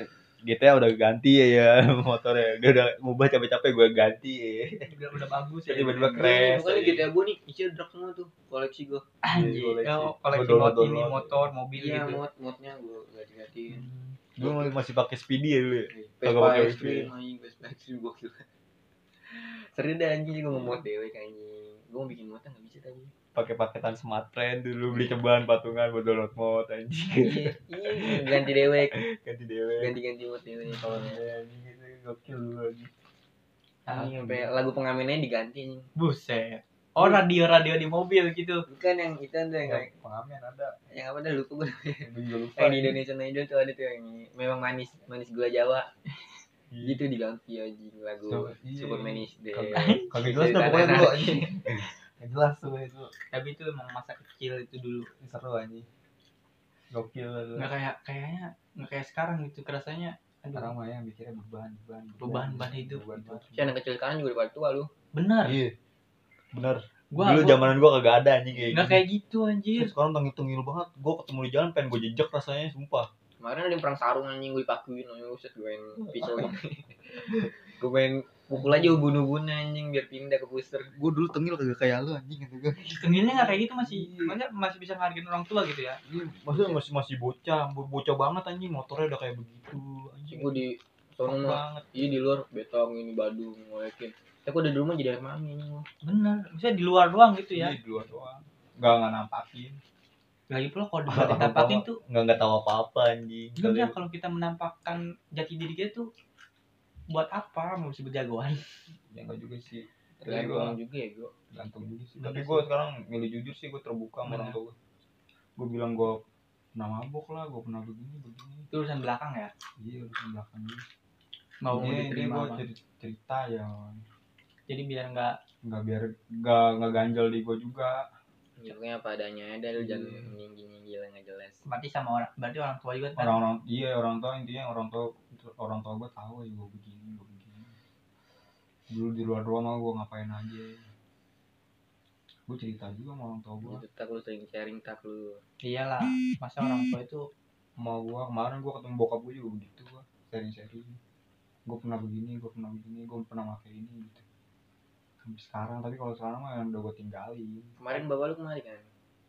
GTA udah ganti ya ya motornya. Dia udah ngubah capek-capek gue ganti ya. udah udah bagus ya Tiba-tiba Iya, crash. Bukannya anjing. GTA gue nih, isinya drag semua tuh. Koleksi gue. anjir koleksi. ya, koleksi mod ini motor mobil Iya, gitu mod modnya gue ganti-gantiin. Gue masih pakai speedy ya dulu ya. Kagak Vespa pakai Extreme anjing, Vespa Extreme gokil. Seru deh anjing gue mau mod dewek anjing. Gue mau bikin modnya enggak bisa tadi. Pakai paketan smart friend dulu beli cobaan patungan buat download mod anjing. Iya, iya ganti dewek, Ganti dewe. ganti-ganti mod dewek. Kalau anjing gitu gokil dulu anjing. Anjing sampai lagu pengamennya diganti anjing. buset oh radio radio di mobil gitu Bukan yang itu ada yang Yang pengamen ada. yang apa dah lupa gue. (laughs) Gue juga lupa. Yang di Indonesian Idol tuh ada tuh yang memang manis manis gula Jawa. Iya. Gitu diganti anjing lagu So, iya. Superman is Dead. Kagak- Kagak jelas dah pokoknya dulu anjing. Gak jelas tuh itu. tapi itu emang masa kecil itu dulu Seru anjing. Gokil lah kayak kayaknya nggak kayak sekarang gitu kerasanya sekarang mah ya mikirnya beban beban Beban, beban hidup beban gitu. banget. Si anak kecil sekarang juga udah pada tua lu. bener iya bener gua dulu gua- zamanan gua kagak ada anjing kayak nggak gitu. kayak gitu anjir sekarang tengil tengil banget gua ketemu di jalan pengen gua jejak rasanya sumpah Kemarin ada yang perang sarung anjing gue dipakuin anjing buset gue main pisau (laughs) ini. gue main pukul aja ubun-ubun anjing biar pindah ke booster. gua dulu tengil kagak kayak lu anjing gitu gua tengilnya nggak kayak gitu masih maksudnya masih bisa ngargain orang tua gitu ya Iya, maksudnya masih masih bocah, bo- bocah banget anjing motornya udah kayak begitu anjing. Gue di sono banget. iya di luar betong ini Badung ngolekin. Tapi gue di rumah jadi air mami anjing bener misalnya di luar doang gitu ya Iya, di luar doang. Enggak enggak nampakin. lagi pula kalau (laughs) debat ditampakin tuh Enggak enggak tahu apa-apa anjing. Enggak bisa kalau kita menampakkan jati diri kita tuh buat apa mau disebut jagoan Ya enggak juga sih. Tergantung juga ya gue. gantung juga sih. Tapi sih. gua sekarang milih jujur sih, gua terbuka sama orang tua gua. Gua bilang gua pernah mabok lah, gua pernah begini begini. itu urusan belakang ya Iya, urusan belakang mau diterima apa cerita, cerita ya. Jadi biar nggak Enggak biar enggak enggak ganjel di gua juga. Ya, pokoknya apa adanya ada lu jangan Iya. nyinggil-nyinggil yang nggak jelas. mati sama orang berarti orang tua juga kan orang-orang iya orang tua intinya orang tua orang tua gue tahu ya gue begini gue begini dulu di luar doang mah gue ngapain aja gue cerita juga sama orang tua gue tak lu sering sharing tak lu. iyalah masa orang tua itu sama gue kemarin gue ketemu bokap gue juga begitu gue sharing sharing gue pernah begini gue pernah begini gue pernah pakai ini gitu sampai sekarang tapi kalau sekarang mah yang udah gue tinggalin Kemarin bapak lu kemari kan?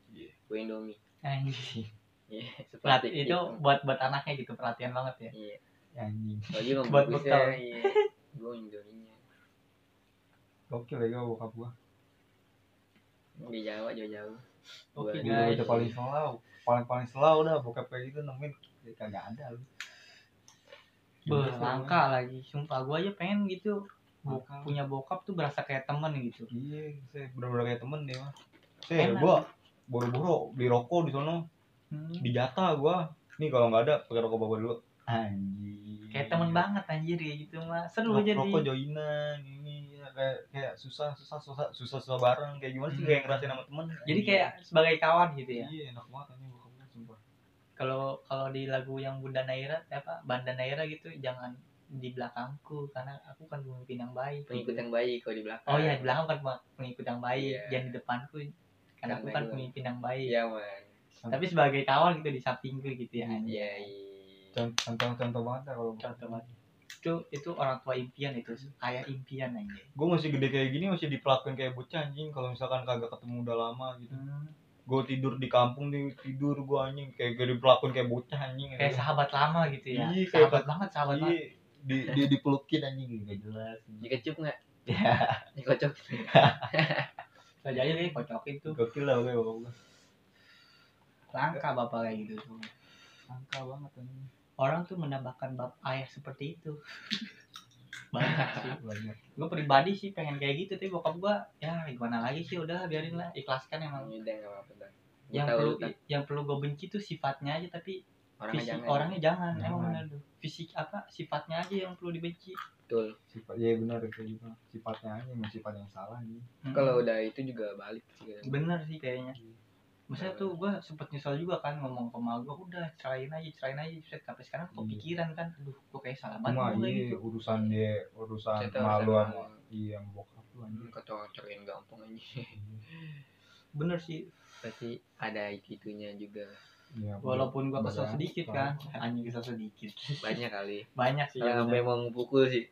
Iya. Gue Indomie. anjing Iya, Pelat- seperti itu buat buat anaknya gitu perhatian banget ya Iya. anjing Lagi Buat bekal. iya. Gue Indominya. gokil ya gue bokap gue Di Jawa jauh-jauh. oke guys udah paling selau paling paling selau udah bokap kayak gitu nemuin kagak ada lu Beuh, langka lagi sumpah gua aja pengen gitu Bo- Langka. punya bokap tuh berasa kayak temen gitu Iya, saya bener-bener kayak temen deh mah. Saya gua boro-boro beli rokok di sono, Hmm, di jatah gua. Nih kalau nggak ada pakai rokok bapak dulu. Anjing. kayak temen banget anjir ya gitu mah seru Rokok, jadi rokok joinan ini ya, kayak kayak susah susah susah susah susah bareng kayak gimana sih Hmm. kayak ngerasain sama temen. jadi Anjing. kayak sebagai kawan gitu ya Iya, enak banget anjing bokap gua sumpah. kalau kalau di lagu yang Bunda Naira apa Banda Naira gitu jangan di belakangku karena aku kan pemimpin yang baik Pengikut gitu. yang baik kalau di belakang. oh iya di belakang kan pengikut yang baik Iya. jangan di depanku karena aku kan pemimpin yang baik Iya, man. tapi sebagai kawan gitu di sampingku gitu ya. Iya, iya. Contoh-contoh banget ya kalau contoh banget itu itu orang tua impian itu kayak impian aja gue masih gede kayak gini masih diperlakuin kayak bocah anjing kalau misalkan kagak ketemu udah lama gitu Hmm, gue tidur di kampung di tidur gue anjing kayak gak diperlakuin kayak bocah anjing kayak sahabat lama gitu ya Iya, kayak sahabat banget sahabat banget Iya, di, di dipelukin anjing gak jelas. Dikecup nggak? ya Dikocok. saja aja deh kocokin tuh Gokil lah gue bapak gue. langka bapak kayak gitu tuh Angka banget anjing. orang tuh menambahkan bab ayah seperti itu (laughs) banyak sih Banyak. gue pribadi sih pengen kayak gitu tapi bokap gue ya gimana lagi sih udah biarin lah ikhlaskan emang Udah enggak apa-apa dah. Gua yang tahu perlu Tak. yang perlu gue benci tuh sifatnya aja tapi orangnya fisik jangan. orangnya jangan emang Jangan. bener tuh fisik apa sifatnya aja yang perlu dibenci Betul. Sifat ya benar kayak gitu. Sifatnya aja emang sifat yang salah nih. Hmm. Kalau udah itu juga balik sih. bener sih kayaknya Maksudnya tuh gue sempet nyesel juga kan ngomong ke gue udah cerain aja cerain aja Set, sampai sekarang kok Iya. pikiran kan aduh gue kayak salah banget iya gitu urusan dia urusan kemaluan sama- iya yang bokap lu anjing. Kocok-kocokin gampang aja. bener sih Pasti ada itunya juga. Iya. walaupun gue kesel sedikit kan anjing kesel sedikit Banyak kali. banyak sih Yang (laughs) sampai mau ngepukul sih.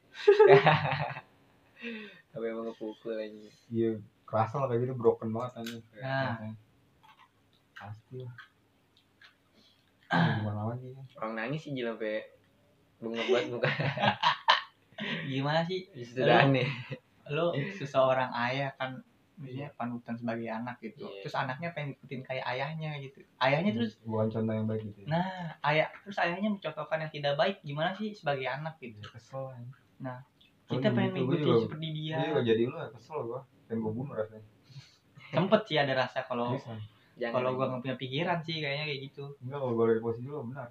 Sampai mau ngepukul aja. Iya, kerasa lah kayak gitu broken banget anjing. Nah. Pasti lah. Ya, Gimana lagi ya? Orang nangis sih gila sampai bengok banget muka. (laughs) gimana sih Sudah aneh. lo seseorang ayah kan misalnya panutan sebagai anak gitu Iya. terus anaknya pengen ikutin kayak ayahnya gitu ayahnya terus bukan contoh yang baik gitu ya. nah ayah terus ayahnya mencontohkan yang tidak baik gimana sih sebagai anak gitu Iya, kesel. Nah, Oh, kita pengen gitu, gua ngikutin juga- seperti dia Iya, gak jadi lu ya, kesel gua. Pengen gua bunuh rasanya. sempet sih ada rasa kalau kalau gua nggak punya pikiran sih kayaknya kayak gitu Enggak kalau gue dari posisi lu benar.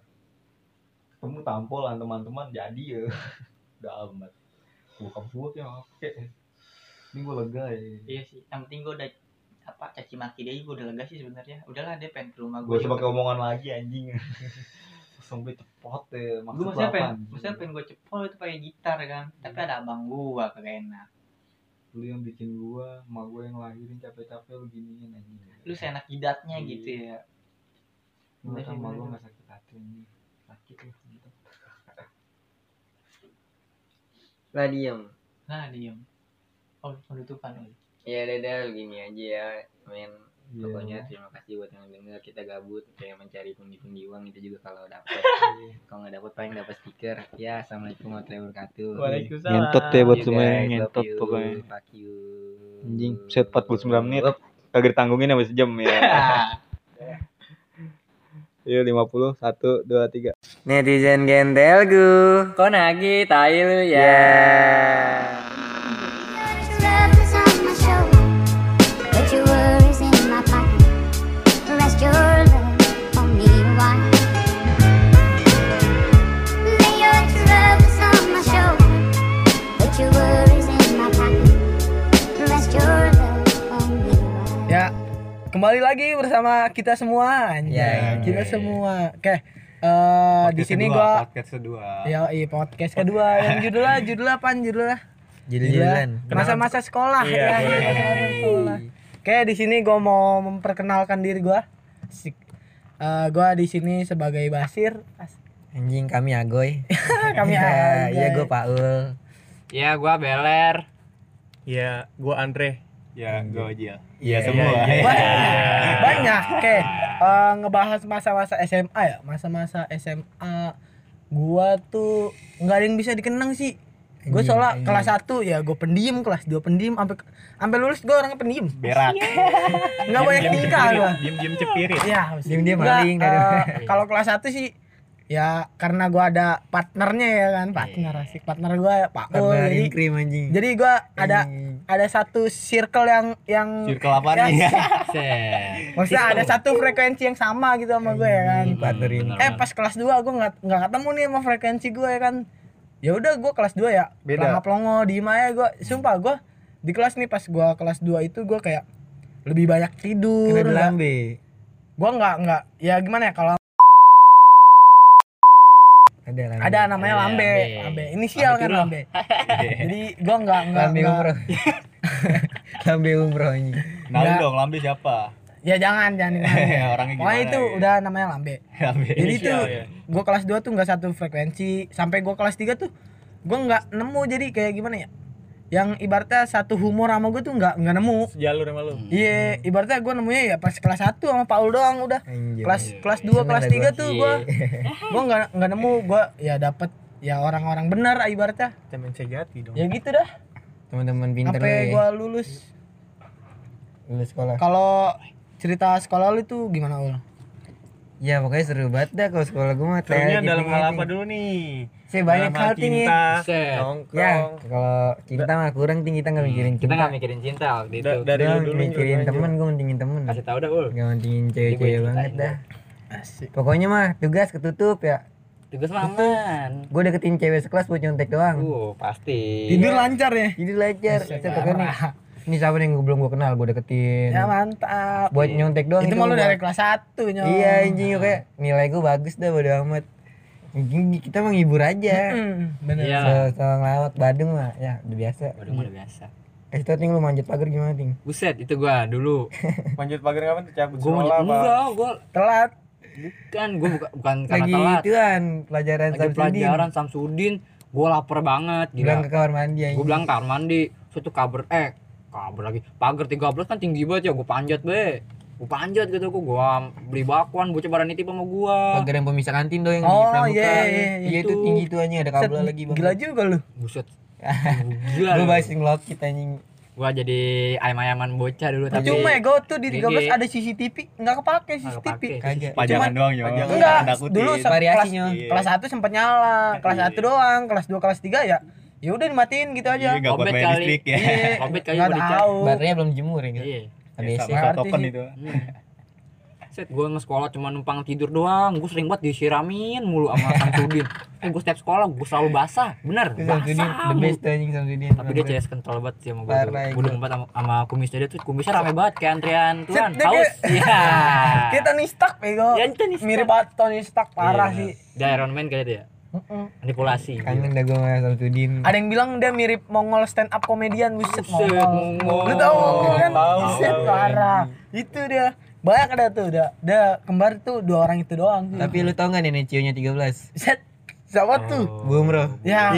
Ketemu tampol lah teman-teman jadi ya. (laughs) Udah amat. Buka buat ya oke. Ini gue lega ya. iya sih yang penting gua udah apa caci maki dia juga udah lega sih sebenarnya. Udahlah dia pengen ke rumah Gue gua usah pakai omongan lagi anjing. (laughs) langsung gue cepot gue maksud maksudnya lu pengen maksudnya pengen gue cepol itu pakai gitar kan. Tapi ada abang gua kagak enak. Lu yang bikin gua emak gua yang lahirin capek-capek lu giniin anjing. Lu seenak jidatnya Iya. gitu ya. Lu Bener sih, sama gua nggak sakit hati ini sakit lu gitu. lah diem. Nah diem oh penutupan Ul. ya dadah gini aja ya men Iya. pokoknya terima kasih buat yang denger kita gabut kayak mencari pundi-pundi uang itu juga kalau dapet. (laughs) Kalau nggak dapet paling dapat stiker. Ya assalamualaikum warahmatullahi wabarakatuh. Waalaikumsalam. ngentot ya buat semua yang ngentot pokoknya. Fuck you. Anjing set 49 menit. Kagak ditanggungin sama sejam ya. (laughs) Iya 50 1 2 3 netizen gentelgu kok nagi tai lu ya. Love kembali lagi bersama kita semua. Anjay. Ya, kita oke. semua. Oke. eh di sini gua podcast kedua ya iya podcast kedua yang (laughs) judulnya judulnya apa judulnya? Judulnya masa-masa sekolah Iya, ya. boleh. masa-masa sekolah. Oke, di sini gua mau memperkenalkan diri gua. Eh, gua di sini sebagai Basir. As- Anjing kami agoy. (laughs) Kami ya, agoy. Iya gue Paul. Ya, gua Beler. Ya, gua Andre. Ya gue aja Iya, semua Banyak. Banyak. Oke, eh, ngebahas masa-masa SMA ya. Masa-masa SMA gua tuh nggak ada yang bisa dikenang sih. Gue Anjing, soalnya anjing. kelas 1 ya gue pendiam, kelas 2 pendiam, sampai sampai lulus gue orangnya pendiam. berak Nggak banyak tingkah gue. Diem diem cepirit. Iya, Diem-diem maling eh, Kalau kelas 1 sih ya karena gua ada partnernya ya kan, partner asik. Partner gua Pak Ul. Partner Jadi krim anjing. jadi gua ada Anjing. ada satu circle yang yang circle apa Ya, nih (laughs) ya maksudnya ada satu frekuensi yang sama gitu sama gue ya kan. Anjing, partner ini. Eh pas kelas 2 gue nggak nggak ketemu nih sama frekuensi gue ya kan. Ya udah gue kelas 2 ya. Beda. Pelongo diem aja gue. Sumpah gue di kelas nih pas gue kelas 2 itu gue kayak lebih banyak tidur. Gue nggak nggak ya gimana ya kalau Ada lambe. ada namanya Iya, lambe, lambe. lambe inisial kan lambe. Jadi gue nggak nggak Lambe umroh. (laughs) lambe umroh anjing. nah Nggak. dong lambe siapa Ya jangan jangan. (laughs) lambe. Orangnya Pokoknya gimana itu ya? udah namanya lambe. (laughs) lambe Jadi tuh Inisial, ya. gue kelas 2 tuh nggak satu frekuensi sampai gue kelas 3 tuh gue nggak nemu jadi kayak gimana ya yang ibaratnya satu humor sama gue tuh nggak nggak nemu Sejalur sama lu. iya ibaratnya gue nemunya ya pas kelas 1 sama Paul doang udah Anjing. kelas iya, kelas iya. 2 kelas Seneng 3 dah tuh gua. gue gue nggak nggak nemu gue ya dapet ya orang-orang benar ibaratnya Temen sejati dong. ya gitu dah Teman-teman pinter sampai lu gue ya. lulus Lulus sekolah. kalau cerita sekolah lu tuh gimana ul Ya pokoknya seru banget dah kalau sekolah gue mah. Serunya kayak dalam gitu, hal anjing. apa dulu nih? Saya banyak hal tinggi. cinta, Set. nongkrong. Ya, kalau cinta mah kurang tinggi kita nggak mikirin Kita cinta. nggak mikirin cinta waktu itu. Da- dari dulu mikirin temen, gue mentingin temen. Kasih tahu dah, Ul. Gak mentingin cewek-cewek banget dah. Pokoknya mah tugas ketutup ya. Tugas maman. Gue deketin cewek sekelas buat nyontek doang. Uh, pasti. tidur lancar ya Jadi lancar. Saya. Ini siapa nih yang gua belum gue kenal, gue deketin. ya mantap Buat nyontek doang itu malu mah. dari kelas 1 nyong Iya anjing kayak nilai gue bagus dah bodo amat. Anjing, Kita mah ngibur aja. Bener Iya. So, so ngelawak Badung mah ya udah biasa. Waduh, udah biasa. Kasih tau ting lu manjat pagar gimana ting? Buset, itu gua dulu. (laughs) Manjat pagar kapan tuh cabut Gua apa enggak, gua telat bukan, gua buka, bukan karena Lagi telat. ituan pelajaran Lagi Samsudin. pelajaran Samsudin, gua lapar banget, Bilang gila. ke kamar mandi anjing. Gua bilang kamar mandi, suatu kabar eh kabar lagi. Pagar 13 kan tinggi banget ya, gua panjat be. Gua panjat gitu gua, gua beli bakwan, bocah badan nitip sama gua. pagar yang pemisah kantin doang yang Oh, di pramuka. iya, iya, iya. Iya itu Itu. tinggi tuh anjing ada kabel Set, lagi bang. gila juga lu Buset. Gila. (laughs) Lu bahasin ngelokit anjing. Gua jadi ayam-ayaman bocah dulu tapi Cuma ya gue tuh di GG. 13 ada CCTV nggak kepake CCTV. Kagak. pajangan doang ya enggak dulu kelas, Variasinya. Iya. kelas 1 sempat nyala kelas 1 doang kelas 2 kelas 3 ya ya udah dimatiin gitu aja Iya, bayar kali. listrik ya (laughs) Obet kali nggak gua dicas. tahu Baterainya belum dijemur ya. Iya. ADC. sama Ngerti token itu Hmm. Set gue nge-sekolah cuma numpang tidur doang. Gue sering banget disiramin mulu sama Samsudin. Eh gue setiap sekolah gue selalu basah. Bener, Samsudin basah. the mulu. best anjing Samsudin. Tapi dia CS kental banget sih sama gue. Gue demen banget sama, sama kumisnya dia tuh. Kumisnya rame banget kayak antrian tuan. Haus. kayak- (laughs) Iya. Kita nih stuck bego. Ya. Mirip banget Tony Stark parah Iya. sih. Dia Iron Man kayaknya dia. Manipulasi. Kangen dah gue sama Samsudin. Ada yang bilang dia mirip Mongol stand up komedian buset Buset, Mongol. Mongol. Lu tahu kan? Tahu, Buset parah. Itu dia. Banyak ada tuh, dia kembar tuh dua orang itu doang. Tapi lu tau gak nenek cio-nya 13? Set. Siapa tuh? Boom bro. Ya.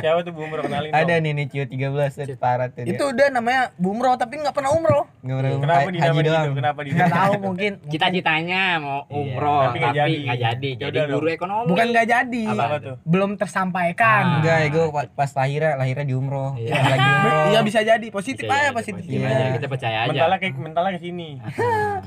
Siapa tuh boomer kenalin dong. Ada nenek cio 13 set parah tuh dia. Itu dia namanya Bumro tapi nggak pernah umroh. Nggak pernah Kenapa dinamain gitu? Kenapa dinamain? tahu mungkin. Cita-citanya mau Iya, umroh tapi nggak tapi jadi. jadi. Ya Jadi udah guru dong. ekonomi. Bukan nggak jadi. Apa tuh? Belum tersampaikan. Enggak, gue pas lahirnya lahirnya di umroh. Iya. Pas lagi umroh. Iya bisa jadi positif aja jadi, positif. Iya. aja. Kita percaya aja. Mentalnya kayak mentalnya ke sini.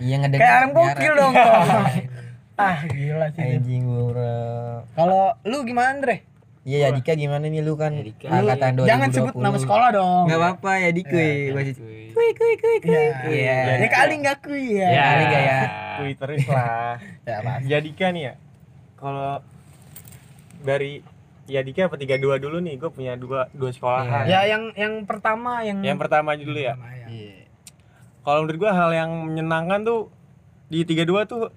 Iya ngedengar. Kayak Arem gokil dong. (laughs) ah gila sih. Anjing umroh. Kalau lu gimana Andre? Iya ya Dika gimana nih lu kan Ya, Dika. angkatan 2020. Jangan sebut nama sekolah dong. Enggak apa-apa ya Dika. Iya, Masih Kuy. kuy kuy kuy kuy. Iya. Iya. Ya kali nggak kui ya. Ya. Kali nggak ya? Wih terus lah. Ya, Mas. Yadika nih ya. Kalau dari Yadika apa 32 dulu nih, gue punya dua dua sekolahan. Ya yang yang pertama yang Yang pertama aja dulu ya. pertama, ya. Iya. Kalau menurut gue hal yang menyenangkan tuh di 32 tuh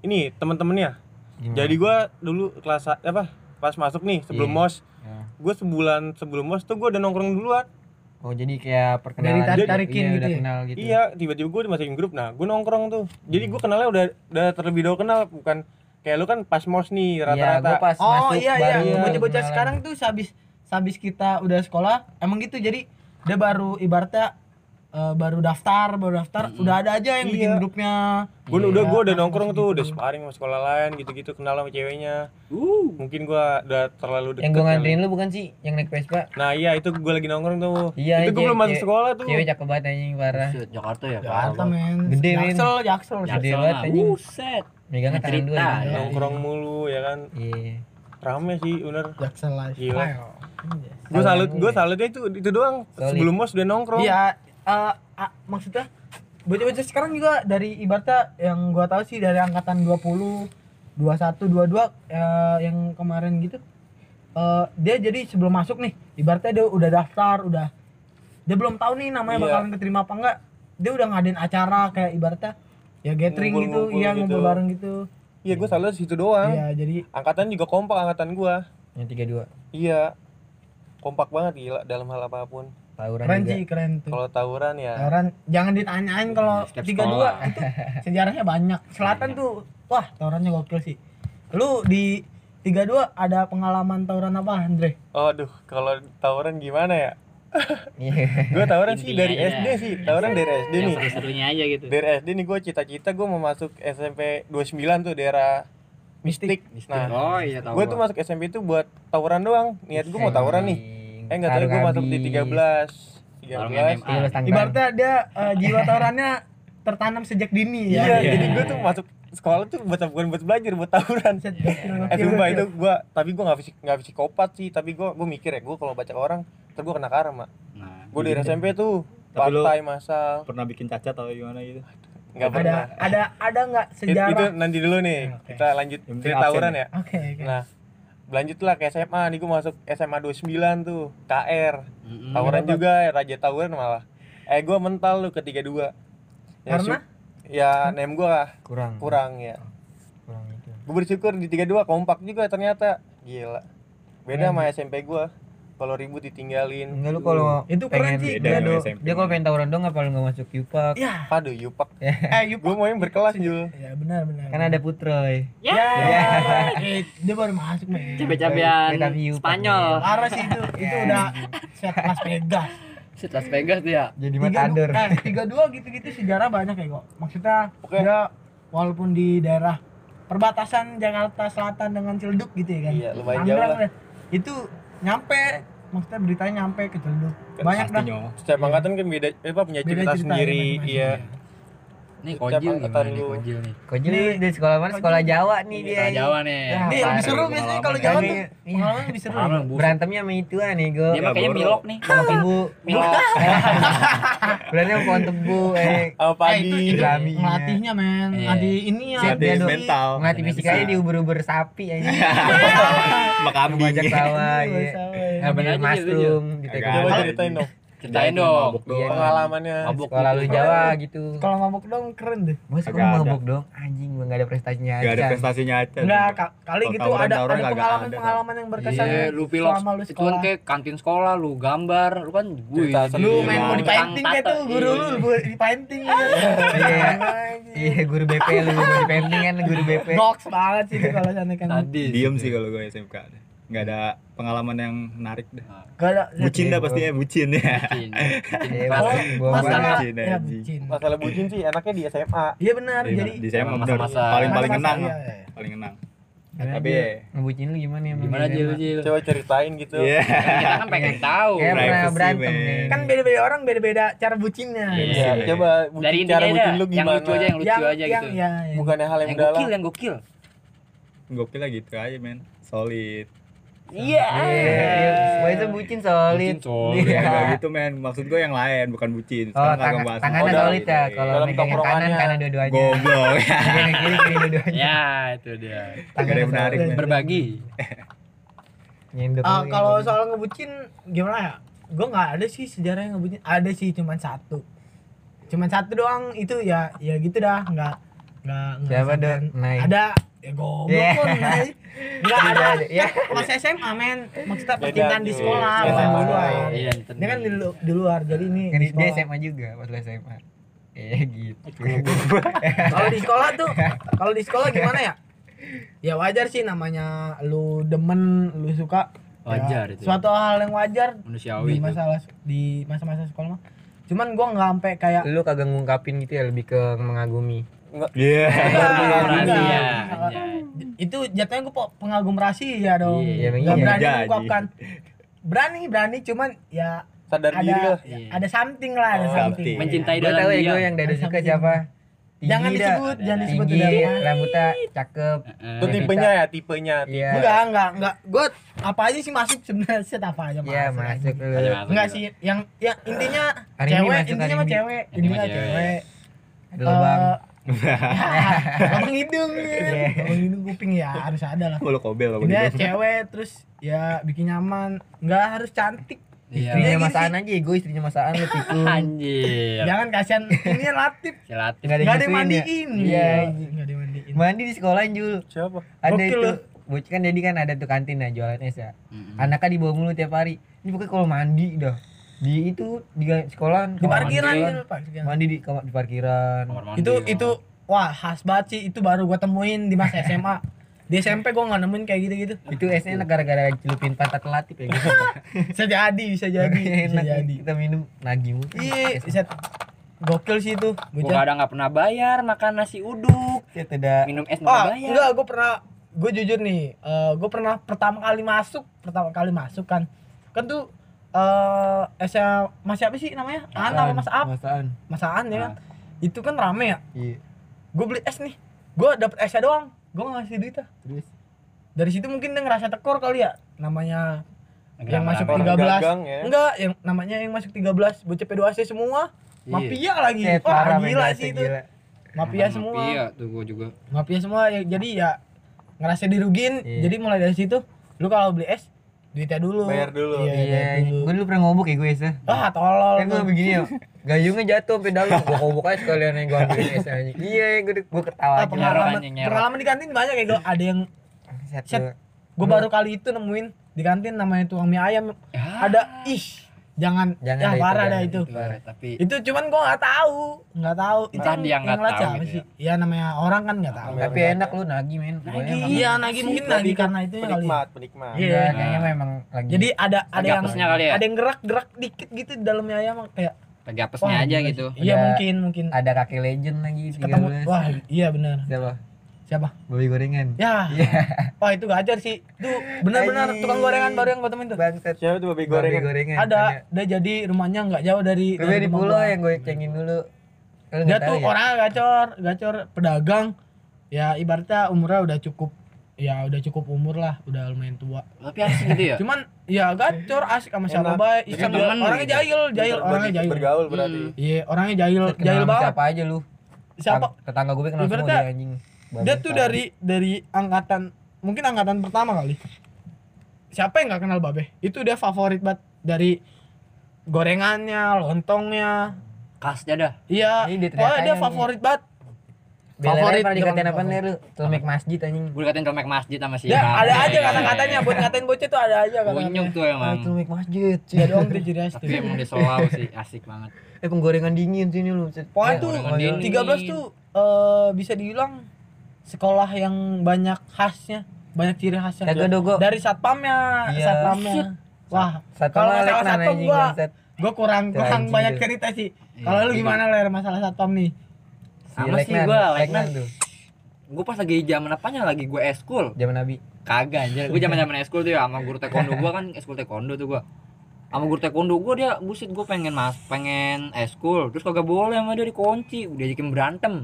ini temen-temennya. Gimana? Jadi gue dulu kelas apa? Pas masuk nih sebelum Iya. mos, Ya. gue sebulan sebelum mos tuh gue udah nongkrong duluan. Oh jadi kayak perkenalan. Dari tarik-tarikin Iya, gitu udah ya? kenal gitu. Iya, tiba-tiba gue dimasukin grup. Nah, gue nongkrong tuh. Jadi gue kenalnya udah udah terlebih dahulu kenal, bukan kayak lu kan pas mos nih Iya, gua rata-rata. pas Oh masuk iya iya, baru bocah-bocah sekarang tuh sehabis sehabis kita udah sekolah emang gitu jadi dia baru ibaratnya eh, baru daftar, baru daftar, udah ada aja yang bikin Iya. grupnya. gue Iya, udah gue udah pas nongkrong tuh gitu. udah sparring sama sekolah lain gitu-gitu kenal sama ceweknya Uh. mungkin gue udah terlalu deket Yang gue nganterin lu bukan sih yang naik Vespa? nah iya itu gue lagi nongkrong tuh Iya, itu gue cewek- belum masuk cewek- sekolah tuh Cewek cakep banget anjing parah. Jakarta ya. Jakarta men. Gede, men. Jaksel, Jaksel. Gede banget, anjing. Buset. Megangnya tangan dua. Cerita, ya. nongkrong mulu ya kan Iya. rame sih bener Jaksel Gila. lifestyle. gue salut gue salutnya itu itu doang sebelum mos udah nongkrong Iya, eh, ah, maksudnya bocah-bocah sekarang juga dari ibaratnya yang gua tahu sih dari angkatan 20, 21, 22 eh, yang kemarin gitu. eh, dia jadi sebelum masuk nih, ibaratnya dia udah daftar, udah dia belum tahu nih namanya Iya. bakalan keterima apa enggak. Dia udah ngadain acara kayak ibaratnya ya gathering gitu, Ngumpul-ngumpul iya gitu. ngumpul bareng gitu. iya gue salut situ doang Iya, jadi angkatan juga kompak angkatan gue Yang tiga dua. iya kompak banget gila dalam hal apa pun Tawuran keren juga. sih, keren tuh. kalau tawuran ya Tawuran jangan ditanyain kalau Setiap tiga dua (laughs) itu sejarahnya banyak. Selatan tuh wah tawurannya gokil sih. Lu di tiga dua ada pengalaman tawuran apa Andre? Aduh, kalau tawuran gimana ya? (laughs) Iya. Gue tawuran sih dari aja. SD sih, tawuran dari SD Yang nih. seru-serunya aja gitu. Dari SD nih gue cita-cita gue mau masuk SMP 29 tuh daerah Mistik. Nah, Oh iya tahu. gue tuh masuk SMP itu buat tawuran doang. Niat gue mau tawuran nih. Eh enggak tahu gue masuk di 13. Warung 13. MMA. Iya, Ibaratnya dia eh, jiwa tawurannya tertanam sejak dini ya. Iya, jadi gue tuh masuk sekolah tuh buat bukan buat belajar, buat tawuran. Gokil, Eh sumpah itu gue, tapi gue nggak fisik nggak psikopat sih, tapi gue gue mikir ya gue kalau baca ke orang, terus gue kena karma. Nah, Gue dari SMP tuh partai masal, pernah bikin cacat atau gimana gitu nggak ada pernah. ada ada nggak It- sejarah? itu nanti dulu nih Oke. kita lanjut cerita tawuran ya? ya Oke, oke. nah lanjutlah ke SMA nih gue masuk SMA 29 tuh KR mm-mm. tawuran juga raja tawuran malah. Eh gue mental lu ke 32 ya, Karena? ya nem gue kurang. kurang ya. Kurang itu. gue bersyukur di 32 kompak juga ternyata. Gila. Beda sama SMP gue kalau ribut ditinggalin Enggak lu kalau Itu keren pengen sih, dia, beda SMP. dia kalau pengen tawuran dong apa lu enggak masuk Yupak? Ya, aduh yupak (laughs) eh yuk. gue mau yang berkelas Jul Ya benar benar. Kan ada Putroy. Ya. Ya, eh, dia baru masuk men. Cabe-cabean Spanyol. Parah sih (laughs) itu, itu udah set Las Vegas. Set Las Vegas tuh ya. Jadi matador. eh, tiga dua gitu-gitu sejarah banyak ya kok. Maksudnya dia walaupun di daerah perbatasan Jakarta Selatan dengan Ciledug gitu ya kan. Iya, lumayan jauh lah. Itu nyampe maksudnya beritanya nyampe ke Ciledug. Banyak dah. setiap angkatan kan beda eh, apa punya Beda cerita, cerita sendiri iya ya. Nih kojil gimana nih kojil nih. Kojil dari sekolah mana? Sekolah Jawa nih dia. Sekolah Jawa nih. Ya, Nih lebih seru biasanya kalau jalan tuh. Iya. Pengalaman lebih seru. Berantemnya sama itu nih gue. Dia kayaknya boro. milok nih. Sama ibu. Milok. (laughs) (laughs) Berantem sama pohon tebu. Eh. Eh, pagi? itu Grammy. ngelatihnya men, Iya. ngelatih ini ya. Dia mental. Ngelatih fisik aja di ubur-ubur sapi aja. (laughs) Sama kambing. Bajak sawah Iya, ya. Nah, bener aja, Mushroom gitu. Agak Coba ceritain dong Ceritain dong. Mabuk doang. Iya. pengalamannya. Mabuk Sekolah lu gitu. Jawa gitu. Kalau mabuk dong keren deh. Gue ada. mabuk dong. Anjing gue gak ada prestasinya Gak ada prestasinya aja. Enggak, ka- kali Kalau gitu ada ada kagak pengalaman-pengalaman yang berkesan Iya, lu pilok selama lu itu kan sekolah. kayak kantin sekolah lu gambar, lu kan gue. Lu main mau di painting kayak tuh guru lu, di painting ya. Iya. Iya guru BP lu gue di painting kan guru BP. Box banget sih kalau sana kan. Tadi. Diem sih kalau gue SMK. Gak ada pengalaman yang menarik deh. Gak ada. Bucin dah pastinya bucin ya. Bucin. Iya, Bucin. Gua masalah bucin, ya anjing. bucin. Masalah bucin sih enaknya di SMA. Iya benar, Di- jadi di saya mah bener masa-masa- paling paling masa-masa, enang. iya, iya. Paling enang. Gimana Tapi dia? ngebucin lu gimana ya? Gimana aja lu? Coba ceritain gitu. Iya. Kita kan pengen tahu. Pernah berantem kan beda-beda orang beda-beda cara bucinnya. Iya. Iya, coba bucin, Dari cara bucin lu yang gimana? lucu aja, yang lucu yang aja yang gitu. ya, ya. Bukannya hal yang Yang mendalam. gokil, yang gokil. Gokil lah gitu aja men. Solid. Iya. Iya, Gue itu bucin solid. Bucin solid. Iya. Enggak gitu men. Maksud gue yang lain bukan bucin. Oh, Sekarang kagak tangan, bahas. tangannya Oh, solid ya. Iya. Kalau Dalam megangin kanan kanan dua-duanya. Goblok. (laughs) Kiri kiri dua-duanya. Ya, itu dia. Ada yang menarik men. Berbagi. (laughs) Nyendok Ah, lu, kalau soal ngebucin gimana ya? Gue nggak ada sih sejarahnya ngebucin. Ada sih cuman satu. Cuman satu doang itu ya ya gitu dah nggak nggak Siapa dong? Nai. Ada ya goblok Yeah. pun Nai. Nggak ada. Ya. Masih SMA men. Maksudnya percintaan di sekolah. Iya, di SMA. Iya, Dia kan di, lu- di luar jadi ini Kan di dia. SMA juga pas lu SMA. Iya gitu. (laughs) Kalau di sekolah tuh kalau di sekolah gimana ya? Ya wajar sih namanya lu demen, lu suka. Wajar ya, itu. Suatu hal yang wajar Manusiawi di itu. masalah di masa-masa sekolah mah. Cuman gua nggak sampai kayak Lu kagak ngungkapin gitu ya lebih ke mengagumi. Iya. Enggak, Rahasia, enggak. anjay. itu jatuhnya gua po- pengagum rahasia dong. Iya, iya. berani Jadi. mengungkapkan. Berani, berani cuman ya Sadar diri ada lah. ya, Iya. ada something lah, ada Oh, something. something. Mencintai Gue dalam tahu ya diam. gue yang dada suka siapa. Tinggi Jangan dah. disebut, jangan disebut Tinggi, udah. rambutnya cakep. Itu tipenya ya, tipenya. Iya. Enggak, enggak, enggak. Gua apa aja sih masuk sebenarnya set apa aja Iya, masuk. Aja masuk Enggak sih, yang yang intinya cewek, intinya mah cewek, Intinya cewek. cewek. Ada (laughs) lubang. Lubang hidung ya. Iya. Lubang hidung kuping ya harus ada lah. Mulu kobel gitu. cewek terus ya bikin nyaman, enggak harus cantik. Iya. Istrinya Iya, masaan gitu aja, gue istrinya masaan lu tikung. Anjir. Jangan kasihan ini latif, (laughs) Silatif. Nggak ada enggak ada ya? mandiin. Iya. enggak ada yang mandiin. Mandi di sekolah Jul. Siapa? Ada itu. lu. Bocah kan jadi kan ada tuh kantin nah jualan es ya. Anaknya dibawa mulu tiap hari. Ini pokoknya kalau mandi dah. Di itu di sekolah Di parkiran parkiran. Mandi di kamar di parkiran. Mandi, itu oh. itu wah khas banget sih itu baru gua temuin di masa SMA di SMP gua nggak nemuin kayak gitu gitu Itu esnya enak gara-gara celupin pantat latif ya gitu. bisa (laughs) jadi bisa jadi bisa enak jadi kita minum nagih mulu. iya bisa gokil sih itu Gua bocah kadang nggak pernah bayar makan nasi uduk, Ya tidak. minum es oh nggak bayar. enggak gua pernah gue jujur nih eh gue pernah pertama kali masuk pertama kali masuk kan kan tuh eh SMA masih apa sih namanya? An apa Mas Ap Masaan. Mas An ya kan? Itu kan rame ya? Iya. gue beli es nih. Gue dapet esnya doang. Gue nggak ngasih duit ah. Terus? Dari situ mungkin dia ngerasa tekor kali ya. Namanya yang masuk 13 dagang ya. enggak yang namanya yang masuk 13 bocah P2AC semua. Iya. mafia lagi. Set wah parah gila sih itu. gila. mafia semua. Iya, tuh gua juga. mafia semua. Ya, jadi ya ngerasa dirugin Iya. jadi mulai dari situ lu kalau beli es duitnya dulu Bayar dulu. iya, Iya, dulu gue dulu pernah ngobok ya gue ya. ah tolol Kan gue tuh. begini ya. Gayungnya jatuh sampai dalam. Gue kobok aja sekalian yang gue aja. Iya, gue gue ketawa Ah, aja. pengalaman pengalaman di kantin banyak kayak gitu ada yang Set, gue baru kali itu nemuin di kantin namanya tukang mie ayam Ya, ada ih jangan, Jangan ya parah dah itu itu, tapi itu cuman gua nggak tahu nggak tahu itu Entah dia nggak tahu siapa gitu sih ya namanya orang kan nggak tahu Tapi enak lu nagih men. Emang- iya nagi mungkin nagi karena itu kali Penikmat, penikmat. Iya. Iya, kayaknya memang lagi. jadi ada ada yang kali ya? ada yang gerak gerak dikit gitu di dalamnya ayam kayak lagi apesnya aja gitu. sih. iya mungkin mungkin ada kakek legend lagi ketemu 13. wah iya benar Siapa? Siapa Babi gorengan. ya (laughs) Iya. wah itu gajar sih itu benar-benar tukang gorengan baru yang gua temuin tuh Bangsat. Siapa tuh babi Babi gorengan? gorengan. ada dia jadi rumahnya nggak jauh dari Tapi dari di pulau gua. yang gue cengin dulu. Lu dia tuh ya? orangnya gacor gacor pedagang ya ibaratnya umurnya udah cukup ya udah cukup umur lah udah lumayan tua Tapi asik gitu ya. cuman ya gacor asik sama siapa baik orangnya gitu. jahil jahil orangnya jahil bergaul berarti Hmm. iya orangnya jahil jahil banget Siapa aja lu? siapa Tang- Tetangga gue kenal semua dia anjing. Dia tuh dari dari angkatan mungkin angkatan pertama kali siapa yang nggak kenal babe itu dia favorit banget dari gorengannya lontongnya Khasnya dah. iya Ini dia favorit banget Bela favorit pernah dikatain apa nih lu? Telemek masjid anjing. Gue dikatain celemek masjid sama si ya ada aja kata-katanya buat ngatain bocah tuh ada aja Bonyok kata-katanya tuh emang. Telemek masjid. dia doang tuh khas tuh Tapi emang dia selalu sih asik banget. Eh penggorengan dingin sini lu. Pokoknya Eh, tuh gorengan dingin. 13 tuh eh, bisa dibilang sekolah yang banyak khasnya banyak ciri khasnya Kagak dogo. dari satpamnya Iya. satpamnya wah Kalau masalah satpam gua- gue kurang kurang banyak cerita sih Iya, kalau lu gitu. gimana ler masalah satpam nih Si Sama sih Leknan, gua, Leknan tuh. Gue pas lagi zaman apanya lagi gue eskul. Zaman Nabi. Kagak anjir. Gue zaman-zaman eskul tuh ya sama guru taekwondo gua kan eskul taekwondo tuh gua. Sama guru taekwondo gua dia buset gua pengen mas pengen eskul terus kagak boleh sama dia dikunci udah diajakin berantem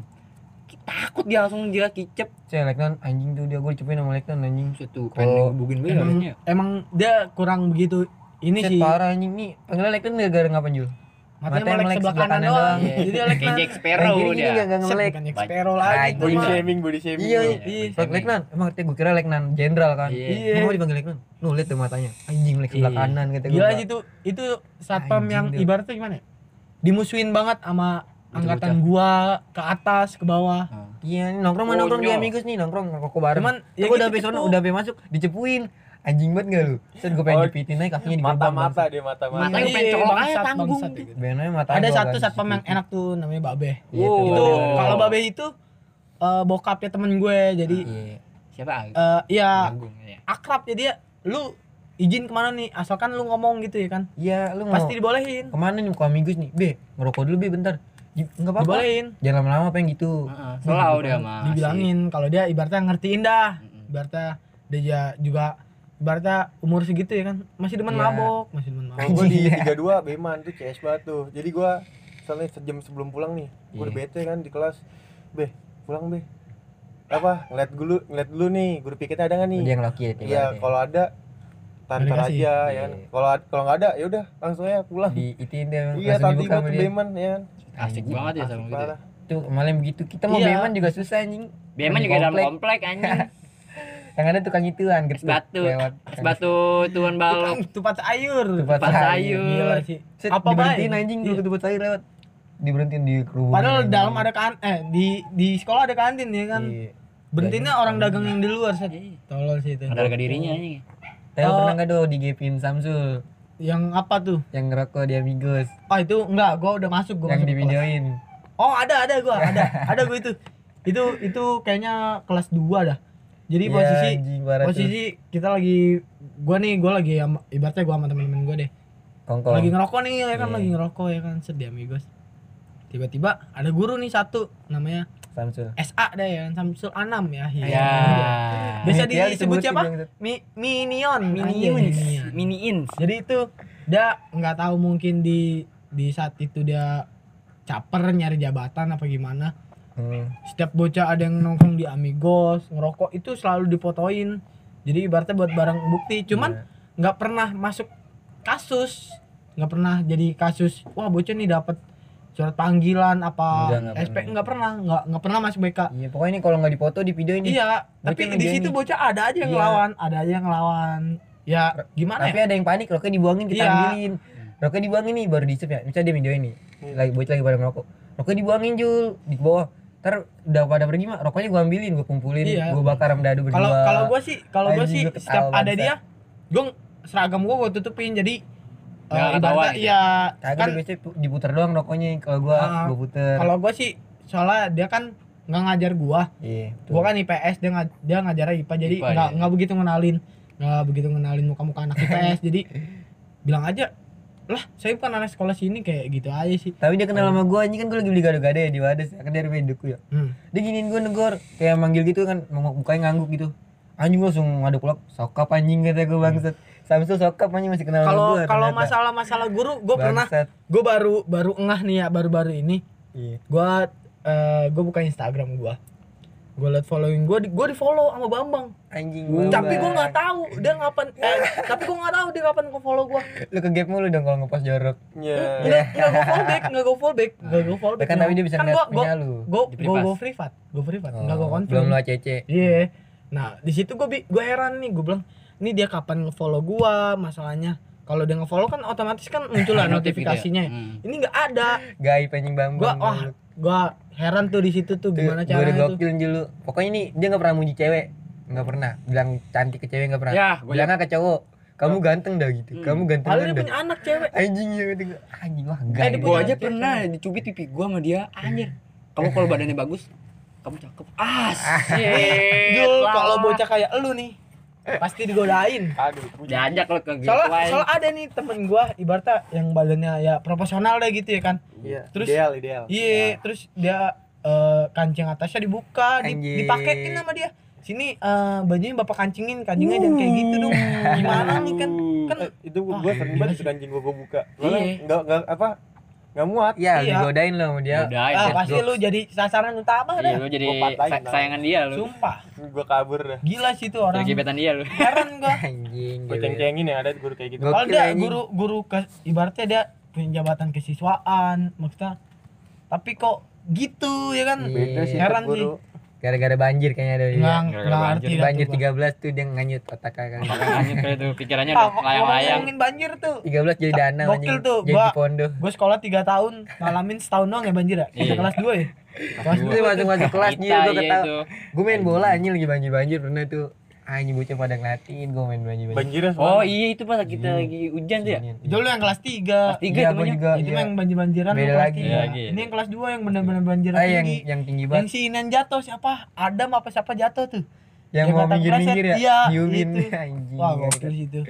takut dia langsung dia kicep Cek Leknan anjing tuh dia gue dicepin sama Leknan anjing. Tuh Kalau ngebukin gue emang ya emang dia kurang begitu ini Set sih parah anjing nih. Panggilan Leknan gara-gara ngapain Jul? matanya melek sebelah kanan doang Iya. jadi dia kayak leknan Jack Sparrow dia gini enggak ngelek. bukan Jack Sparrow lagi body shaming body shaming Iya, lu. iya. Lek Leknan, emang kata gue kira Leknan jenderal kan. Iya. Iya. Emang mau dipanggil Leknan? Nuh lihat tuh matanya. Anjing lek sebelah Iya. kanan kata gue. gila itu itu satpam yang ibaratnya gimana ya dimusuhin banget sama. Angkatan gua ke atas ke bawah Iya, nih, nongkrong mana nongkrong di. Amigos nih, nongkrong ngerokok bareng. cuman ya gue udah gitu, sono, gitu. udah sampai masuk, dicepuin. Anjing banget gak lu? Terus gue pengen Oh, jepitin aja kakinya di mata-mata dia mata-mata Mata gue pengen colok aja tanggung gitu. Benarnya mata ada gua satu kan, satpam yang enak tuh namanya Babe Iya, tuh, itu kalau Babe itu eh, bokapnya temen gue jadi Iya. siapa eh ya ya akrab jadi ya lu izin ke mana nih asalkan lu ngomong gitu ya kan Iya, lu mau pasti dibolehin ke mana nih ke Amigos nih? Be, ngerokok dulu be bentar. Enggak apa-apa. dibolehin Jangan lama-lama pengen gitu. Heeh, selalu dia mah dibilangin kalau dia ibaratnya ngertiin dah ibaratnya dia juga ibaratnya umur segitu ya kan masih demen Iya. mabok masih demen mabok gue di Iya. 32 Beman tuh CS banget tuh. Jadi gue misalnya sejam sebelum pulang nih, gue udah Iya. bete kan di kelas. Be, pulang be. Apa? Ngeliat dulu, ngeliat dulu nih, guru piketnya ada nggak nih? Dia yang laki ya. Iya, kalau ada tantar aja ya kan. Iya. Kalau kalau nggak ada ya udah langsung aja pulang. di itiin dia Iya, tadi gue. Beman ya kan. Asik banget ya Asik sama gitu parah. Tuh, malam begitu. Kita mau Iya. beman juga susah anjing. Beman juga dalam komplek. komplek anjing (laughs) Yang ada tukang ituan getuk batu lewat. es batu tuan balok tupat sayur Tupat Tupat sayur. gila sih Set, Apa diberhentiin anjing Iya. dulu tempat sayur lewat. Diberhentiin di kerumunan. padahal anjing. dalam ada kan eh di di sekolah ada kantin ya kan Iya. berhentinya orang dagang yang di luar set Iya. tolol sih itu ada harga dirinya anjing Tapi Oh. pernah nggak do digepin Samsul yang apa tuh yang ngerokok di Amigos ah itu enggak gua udah masuk gua yang masuk di videoin. oh ada ada gua (laughs) ada ada gua itu itu itu kayaknya kelas 2 dah jadi Iya, posisi anjing, parah tuh. posisi kita lagi gua nih gua lagi ibaratnya gua sama temen-temen gua deh Kongkong. lagi ngerokok nih ya kan Iya. lagi ngerokok ya kan sedih amigos tiba-tiba ada guru nih satu namanya Samsul. SA deh ya Samsul Anam ya iya. ya Biasa Inisial disebut siapa? yang- Mi Minion minions Minion. mini ins jadi itu dia nggak tahu mungkin di di saat itu dia caper nyari jabatan apa gimana Hmm. setiap bocah ada yang nongkrong di Amigos ngerokok itu selalu difotoin jadi ibaratnya buat barang bukti cuman Iya. nggak pernah masuk kasus nggak pernah jadi kasus wah bocah nih dapat surat panggilan apa Enggak, nggak SP pernah. nggak pernah nggak nggak pernah masuk BK Iya, pokoknya ini kalau nggak dipoto di video ini. iya tapi di situ bocah ada aja yang Iya. ngelawan ada aja yang ngelawan ya gimana Tapi ya ada yang panik, rokoknya dibuangin kita Iya. ambilin. Rokoknya dibuangin nih baru diisep ya. Misalnya dia videoin nih. Lagi bocah lagi pada ngerokok. Rokoknya dibuangin Jul di bawah. Ntar udah pada pergi mah rokoknya gua ambilin, gua kumpulin, Iya. gua bakar sama dadu berdua. kalau kalau gue sih kalau sih gua ketawa setiap ada dia gue seragam gue gue tutupin jadi Ya, ibaratnya gitu. ya kan kan, biasanya pu- diputar doang rokoknya kalau gua Ah, gua puter. kalau gue sih soalnya dia kan nggak ngajar gua Iya. gua kan IPS dia nga- dia ngajar IPA jadi nggak iya. nggak begitu ngenalin nggak begitu ngenalin muka-muka anak IPS (laughs) jadi bilang aja lah saya bukan anak sekolah sini kayak gitu aja sih Tapi dia kenal sama gua anjing kan gua lagi beli gado-gado ya di Wades. Kan dia rumah indukku ya. hmm. Dia giniin gua negor kayak manggil gitu kan mukanya ngangguk gitu. Anjing gua langsung ngaduk ulak sokap anjing kata gua bangsat. Samsul sokap anjing masih kenal kalau kalau ternyata. masalah masalah guru gue pernah gue baru baru ngah nih ya baru-baru ini Iya. gua eh gua buka Instagram gua gua liat following gua di, gua di follow sama Bambang Anjing. tapi gua nggak tahu dia ngapain eh, tapi gua nggak tahu dia kapan nge follow gua Lu ke gap mulu dong kalau ngepost jorok. Iya. nggak nggak gua follow back nggak gua follow back nggak gua follow back Kan tapi dia bisa kan ngeliat gua gua punya lu. gua privas. gua privat gua privat nggak gua Oh, confirm Belum lu ACC. Iya. Nah, di situ gue gue heran nih, gue bilang, ini dia kapan nge-follow gua masalahnya. Kalau dia nge-follow kan otomatis kan muncul lah (laughs) Notif gitu ya. notifikasinya. Hmm. Ini nggak ada. Gaib anjing Bambang. Gua wah, gua heran tuh di situ tuh gimana Gue udah caranya tuh. gokil dulu. Pokoknya ini dia nggak pernah muji cewek. Nggak pernah. Bilang cantik ke cewek nggak pernah. Ya, gua Bilangnya ke cowok. Kamu ganteng dah gitu. Hmm. Kamu ganteng Padahal dah. dia punya anak cewek. Anjing ya gitu. Anjing wah Eh, dia gaib. Gua aja cewek. pernah dicubit pipi gua sama dia anjir. Kamu kalau badannya bagus, kamu cakep. Asik. (laughs) Jul, kalau bocah kayak lu nih, pasti digodain. Aduh. Jajak lo ke Soalnya, gateway. soalnya ada nih temen gua ibaratnya yang badannya ya proporsional deh gitu ya kan. Iya. Terus- ideal, ideal. Iya, terus dia eh, kancing atasnya dibuka, di, Anjing. dipakein sama dia. Sini eh, bajunya bapak kancingin, kancingnya jangan kayak gitu dong. Gimana nih kan? Kan Eh, itu gua gua sering banget anjing gua gua buka. Iya. Soalnya enggak enggak apa? Enggak muat. Ya, Iya. digodain lo sama dia. Udah, ah, pasti lu jadi sasaran utama Iya, dah. lu jadi sayangan dia lu. Sumpah, Gua kabur dah. gila sih tuh orang. Jadi gebetan dia lu. (laughs) Heran gua. (laughs) Anjing. Gua ceng-cengin ya ada guru kayak gitu. Kalau dia guru guru ke ibaratnya dia punya jabatan kesiswaan, maksudnya tapi kok gitu ya kan? Iya. Beda sih Heran guru. Gara-gara banjir kayaknya ada dia. Nggak nggak banjir. ngerti dah Banjir tuh gua. 13 tuh dia nganyut otaknya kan. Lanjut kayak itu pikirannya Ah, udah layang-layang. ngomongin banjir tuh. 13 jadi dana Gokil anjing. tuh, Jadi gua- pondo. Gue sekolah 3 tahun, ngalamin setahun doang ya banjir ya? Kita Iya. kelas 2 ya? Kelas Itu masuk masuk kelas Kita nyil gua iya ketawa. Gue main bola anjing lagi banjir-banjir pernah tuh. Anjing bocah pada ngeliatin gue main banjir-banjir. Banjirnya Oh iya itu pas kita lagi hujan tuh ya. Itu lu yang kelas 3 Kelas tiga Iya, itu gua banyak. juga. Itu iya. yang banjir-banjiran lu Beda lagi. tiga. Iya, lagi. Ini yang kelas 2 yang bener-bener banjir Ah, yang tinggi yang tinggi Yang banget. si Inan jatuh siapa? Adam apa siapa jatuh tuh? Yang yang mau minggir-minggir ya. iya, Diumin itu. (laughs) anjing. Wah gokil itu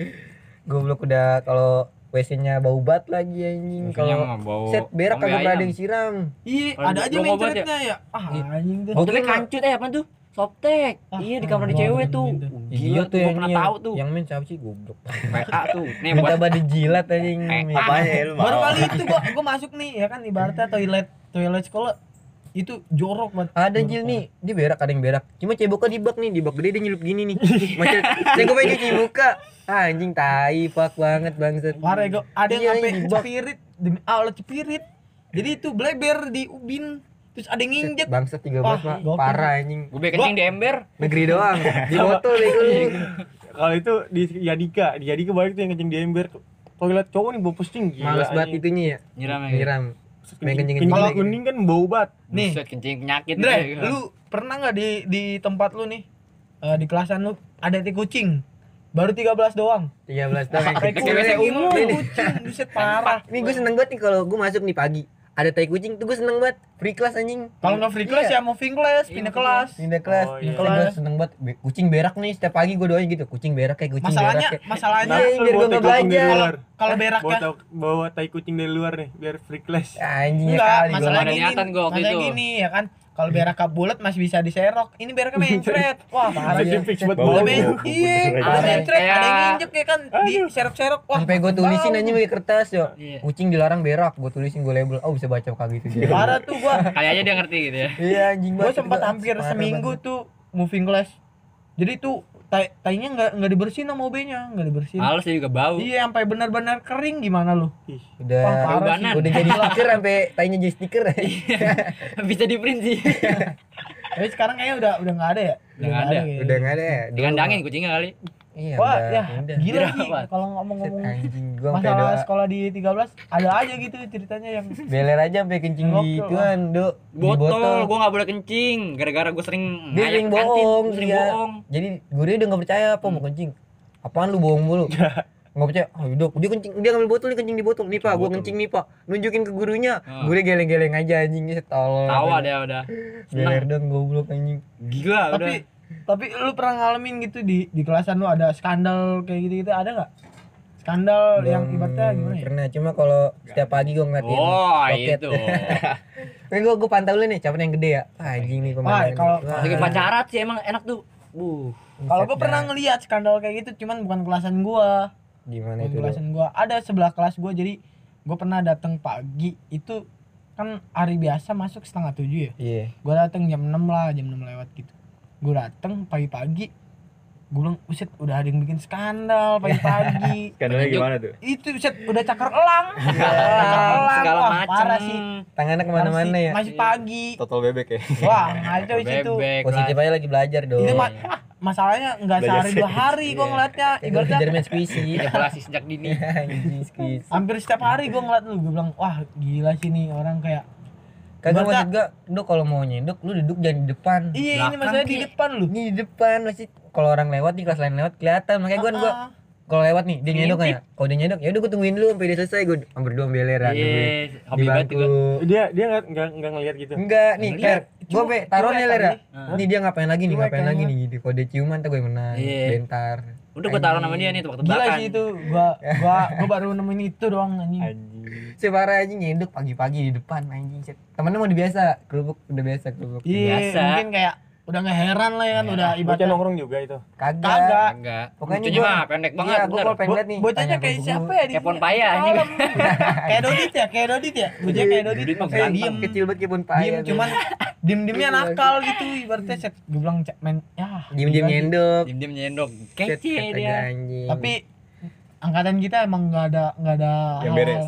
Goblok udah kalau WC-nya bau bat lagi anjing. Kalau set berak kagak ada yang siram. Iya ada aja ngobat ya? ceritanya ya Ah anjing tuh tapi kancut eh apa tuh? Softtek. Ah, iya di kamar di cewek tuh. gitu. Iya Gila tuh yang pernah ini tahu yang- tuh. Yang main siapa sih goblok. (laughs) PA tuh. Nih Minta buat pada jilat anjing. Eh, Apanya ya lu mau? Baru kali itu gua gua masuk nih ya kan ibaratnya toilet toilet sekolah itu jorok banget Ada Jil nih, dia berak ada yang berak. Cuma ceboknya di bak nih, di bak gede dia nyelup gini nih. Macam saya gue pengen. Ah, anjing tai fuck banget bangsat. Parah ya, gua ada Iya, yang sampai di bak. cepirit demi Allah cepirit. Jadi itu bleber di ubin terus ada yang nginjek. Bangsat 13 Wah, mah gokil. parah anjing. gue kencing di ember. Negeri doang. Di botol (laughs) bego lu. Kalau itu di Yadika, di Yadika balik tuh yang kencing di ember. Toilet cowok nih bau pusing gila. Males banget itunya ya. Nyiram ya. Nyiram. Main Kencing, kencing-kencing kalau kuning kan bau banget. Nih, Buset, kencing penyakit. Dre, gitu. lu pernah nggak di di tempat lu nih eh, di kelasan lu ada tai kucing? Baru 13 doang. 13 tahun. Tai Kayak kucing, buset parah. Ini gue seneng banget nih kalau gue masuk nih pagi. Ada tai kucing tuh gue seneng banget. Free class anjing. Kalau nggak free class Iya. ya moving class, pindah kelas. Pindah kelas. Oh, Pindah iya. kelas. Gue seneng banget. Be- Kucing berak nih setiap pagi gue doain gitu. Kucing berak kayak kucing Masalahnya, berak. kayak- masalahnya Nah, biar nggak belajar. kalau berak bawa, ya tau- bawa tai kucing dari luar nih biar free class. Anjing ya kali gua masalah ada gini, gini ya kan. Kalau berak bulat masih bisa diserok. Ini beraknya (laughs) mencret. Wah, parah Jadi ya. fix buat men, iya, udah aja. mencret, ada yang Kayak- nginjek ya kan, di serok-serok. Wah, sampai gue tulisin anjing pakai kertas yo Iya. kucing dilarang berak gue tulisin gue label oh bisa baca kagak gitu Parah tuh gua. (laughs) Kali aja dia ngerti gitu ya. iya anjing Gua banget sempat Gua- hampir parah seminggu tuh moving class. Jadi tuh tai tainya nggak nggak dibersihin sama OB-nya, nggak dibersihin. Males juga bau. Iya, sampai benar-benar kering gimana lu? Ih, udah Wah, udah jadi stiker sampai tainya jadi stiker (laughs) Bisa di print sih. Tapi sekarang kayaknya udah udah nggak ada ya? Udah nggak ada. udah nggak ada ya Dulu Dikandangin kucingnya kali. Iya Wah, udah ya udah gila sih. Kalau ngomong-ngomong anjing gua masalah doa. sekolah di 13 ada aja gitu ceritanya yang (laughs) beler aja sampai kencing di ituan do di Botol, gua nggak boleh kencing. Gara-gara gua sering dia sering kantin, bohong sering dia bohong. jadi gurunya udah nggak percaya apa mau kencing? Apaan lu bohong mulu? (laughs) Nggak percaya. Ah udah dia kencing dia ngambil botol nih kencing di botol. Nih pak gua Botol. kencing nih pak. Nunjukin ke gurunya. Ah. gurunya geleng-geleng aja anjingnya setolol Tawa dia udah. beler dong goblok anjing. Gila udah. Tapi lu pernah ngalamin gitu di di kelasan lu ada skandal kayak gitu gitu ada nggak skandal yang Belum ibaratnya gimana ya pernah cuma kalau setiap pagi gua ngeliatin Oh, roket. itu. (laughs) Ini gua gua pantau dulu nih siapa yang gede ya anjing nih pemandangan kalau-. Lagi pacaran sih emang enak tuh. Buh. kalau gua pernah ngeliat skandal kayak gitu cuman bukan kelasan gua gimana bukan itu lu? kelasan gua ada sebelah kelas gua jadi gua pernah datang pagi itu kan hari biasa masuk setengah tujuh ya Iya. gue dateng jam 6 lah jam 6 lewat gitu gue dateng pagi-pagi. Gue bilang buset udah ada yang bikin skandal pagi-pagi. (laughs) Skandalnya gimana tuh? itu buset udah cakar elang. (laughs) Cakar elang segala wah, macam parah sih. Tangannya ke mana-mana ya. masih pagi. Total bebek ya. wah (laughs) ngaco di situ. Bebek Positif aja lagi belajar dong. itu ma- masalahnya nggak Belajar sehari dua hari gue Iya. ngeliatnya. Ibaratnya ibaratnya Jerman squishy. evaluasi sejak dini. Hampir setiap hari gue ngeliat lu. Gue bilang wah gila sih nih orang kayak Kagak maksud gua, lu kalau mau nyendok lu duduk jangan di depan. iya ini Belakang, masalahnya di Ki. depan lu Ini di depan masih kalau orang lewat nih kelas lain lewat kelihatan makanya gua gua Ah, kalau lewat nih dia nyendok ya. Kalau dia nyendok ya udah gua tungguin dulu sampai dia selesai gua hampir dua beleran iya nungguin di hobi banget bangku. juga Dia dia nggak nggak nggak ngeliat gitu. Enggak nih. Fer. Gua Cuek, be taruh nih ya. Nih dia ngapain lagi nih, ngapain lagi nih gitu. Kalau dia ciuman tuh gue menang. Iya. Bentar. Udah gue taruh nama dia nih gila tebak-tebakan sih itu gua gua gua baru nemuin itu doang anjing Anjing. Separah aja nyendok pagi-pagi di depan anjing. Temennya mau biasa, kerupuk udah biasa kerupuk. iya Biasa. mungkin kayak udah nggak heran lah ya kan udah Bocah ibaratnya nongkrong juga itu. Kagak. kagak enggak Pokoknya gua- mah pendek banget Iya, gua bener. kalau pengen nih. bocahnya kayak siapa ya di Kayak pon paya, anjing. Malam. (laughs) kayak Dodit ya kayak Dodit ya bocah kayak Dodit mah kayak diem Kecil banget kayak pun payah. diem cuman diem diemnya nakal gitu ibaratnya set gue bilang "Cak, men ya diem-diem gila sih." nyendok. diem-diem nyendok Set, kece dia tapi angkatan kita emang nggak ada nggak ada Yang beres.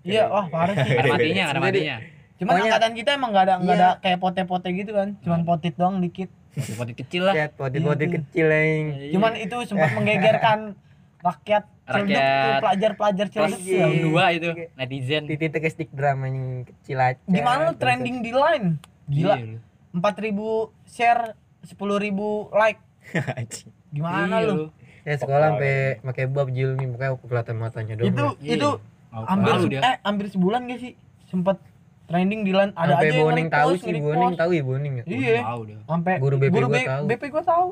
iya wah parah sih ada matinya ada matinya cuman Pokoknya- angkatan kita emang nggak ada nggak Iya. ada kayak pote-pote gitu kan. Cuman potit doang dikit. Potit kecil lah. Potit-potit Iya, kecil yang cuman itu sempat menggegerkan (laughs) rakyat Rakyat pelajar-pelajar Cilduk tuh. dua itu netizen. Titik ke stick drum yang kecil aja. gimana lu trending di line? Gila. Iya, lu. 4000 share 10.000 like. Anjing. (laughs) gimana Iya, lu? Ya sekolah sampai pakai bab jil nih makanya aku kelihatan matanya doang. itu Iya. itu hampir eh hampir sebulan gak sih? Sempet trending di line ada Sampai aja yang tahu sih, boning tahu ya boning ya. iya dia sampai Guru BP guru gua B- tahu. BP gua tahu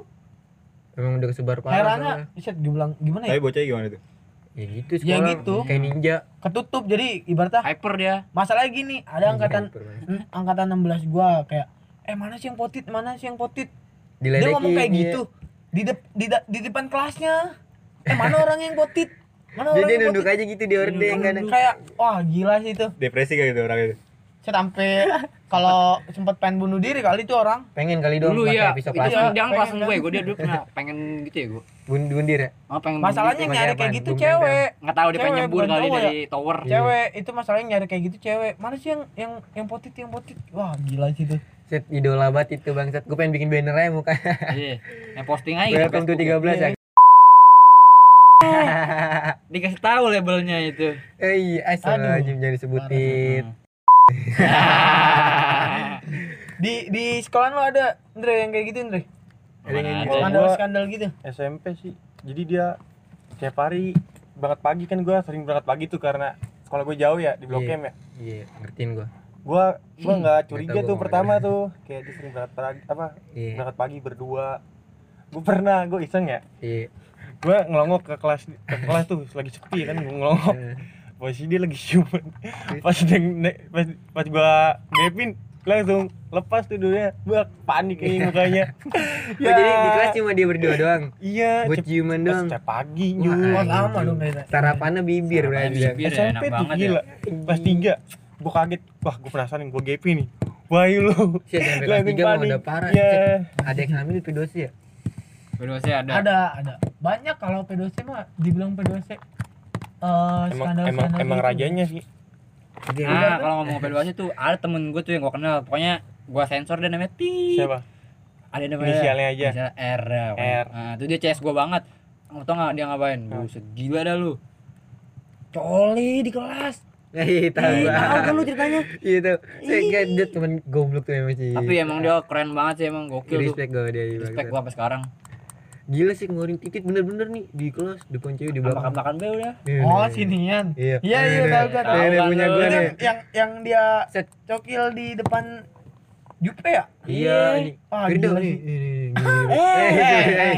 Emang udah kesebar parah. herannya set dibilang gimana ya Tapi bocahnya gimana tuh? Ya gitu Ya sekolah. gitu. Kayak ninja. ketutup jadi ibaratnya hyper dia masalahnya gini ada angkatan Hyper banget. hmm, angkatan 16 gua kayak eh mana sih yang potit mana sih yang potit dia Diledekin, ngomong kayak iya. gitu di dep- di, da- di depan kelasnya eh mana (laughs) orang yang potit mana Dia orang dia yang nunduk potit aja gitu di orden kan. kayak wah gila sih itu Depresi kayak gitu orang itu. Saya sampai kalau sempat pengen bunuh diri kali itu orang. Pengen kali dong dulu pakai ya pisau itu plastik. kan dia kan kelas gue gue dia dulu pernah pengen gitu ya gue. Bun- bundir ya. oh pengen masalahnya nyari kayak gitu cewek. nggak tahu dia pengen nyebur kali dari tower. Iya. cewek itu masalahnya nyari kayak gitu cewek. Mana sih yang yang yang potit yang potit? Wah gila sih itu. Set idola banget itu bangsat. Gue pengen bikin banner aja muka. iya yang posting aja Welcome to Facebook 13 ya. (laughs) dikasih tahu labelnya itu. Eh iya, asal jangan disebutin. (laughs) di di sekolah lu ada Andre yang kayak gitu Andre Ada yang gitu. Skandal skandal gitu SMP sih. Jadi dia tiap hari berangkat pagi kan gua sering berangkat pagi tuh karena sekolah gue jauh ya di Blok Iya. M ya. Iya, ngertiin gua. Gua gua (clears throat) nggak curiga tuh pertama tuh kayak dia sering berangkat pagi apa Iya. berangkat pagi berdua. Gue pernah, gue iseng ya. Iya. Gue ngelongok ke kelas ke kelas tuh lagi sepi kan gue ngelongok. Posisi dia lagi ciuman. Pas dia ne- pas, pas gua gapin langsung lepas tuh dulunya. Gua panik ini mukanya. Oh, (laughs) jadi di kelas cuma dia berdua doang. Iya, Buat ciuman pas doang. setiap pagi anjing. sama dong kayaknya Sarapannya bibir berarti. bibir. ya, SMP enak tuh banget gila. Pas tiga, gua kaget. Wah, gua penasaran gua gapin nih. Wah, lu. Si SMP kelas Langsung 3 mau panik. udah parah. Iya. Set, Ada yang hamil pedosi ya? Kedua sih ada ada ada banyak kalau P2C mah dibilang P2C eh Emang skandal emang skandal emang gitu. rajanya sih. Nah, kalau ngomong P2 tuh ada temen gue tuh yang gue kenal. Pokoknya gue sensor dia namanya Pi. Siapa? Ada yang namanya Inisialnya aja. Inisial R. ya. R. Nah, itu dia CS gue banget. Nggak tau nggak dia ngapain? Buset, gila dah lu. Coli di kelas. (laughs) Iya, tahu. Kan lu ceritanya? (laughs) Iya tuh. Saya kayak dia temen goblok tuh emang sih. Tapi emang dia keren banget sih emang gokil tuh. respect gue dia. Respect gue sampai sekarang. Gila sih ngeluarin titik bener-bener nih di kelas depan cewek di belakang. Makan-makan be udah. Iya, oh iya. sinian Iya. iya iya Nih, tahu nih, Tahu punya kan gue nih. yang, yang yang dia Set. cokil di depan Jupe ya Iya, ini. Ah, Firdo gila nih. Ini, ini, gini. Eh, eh.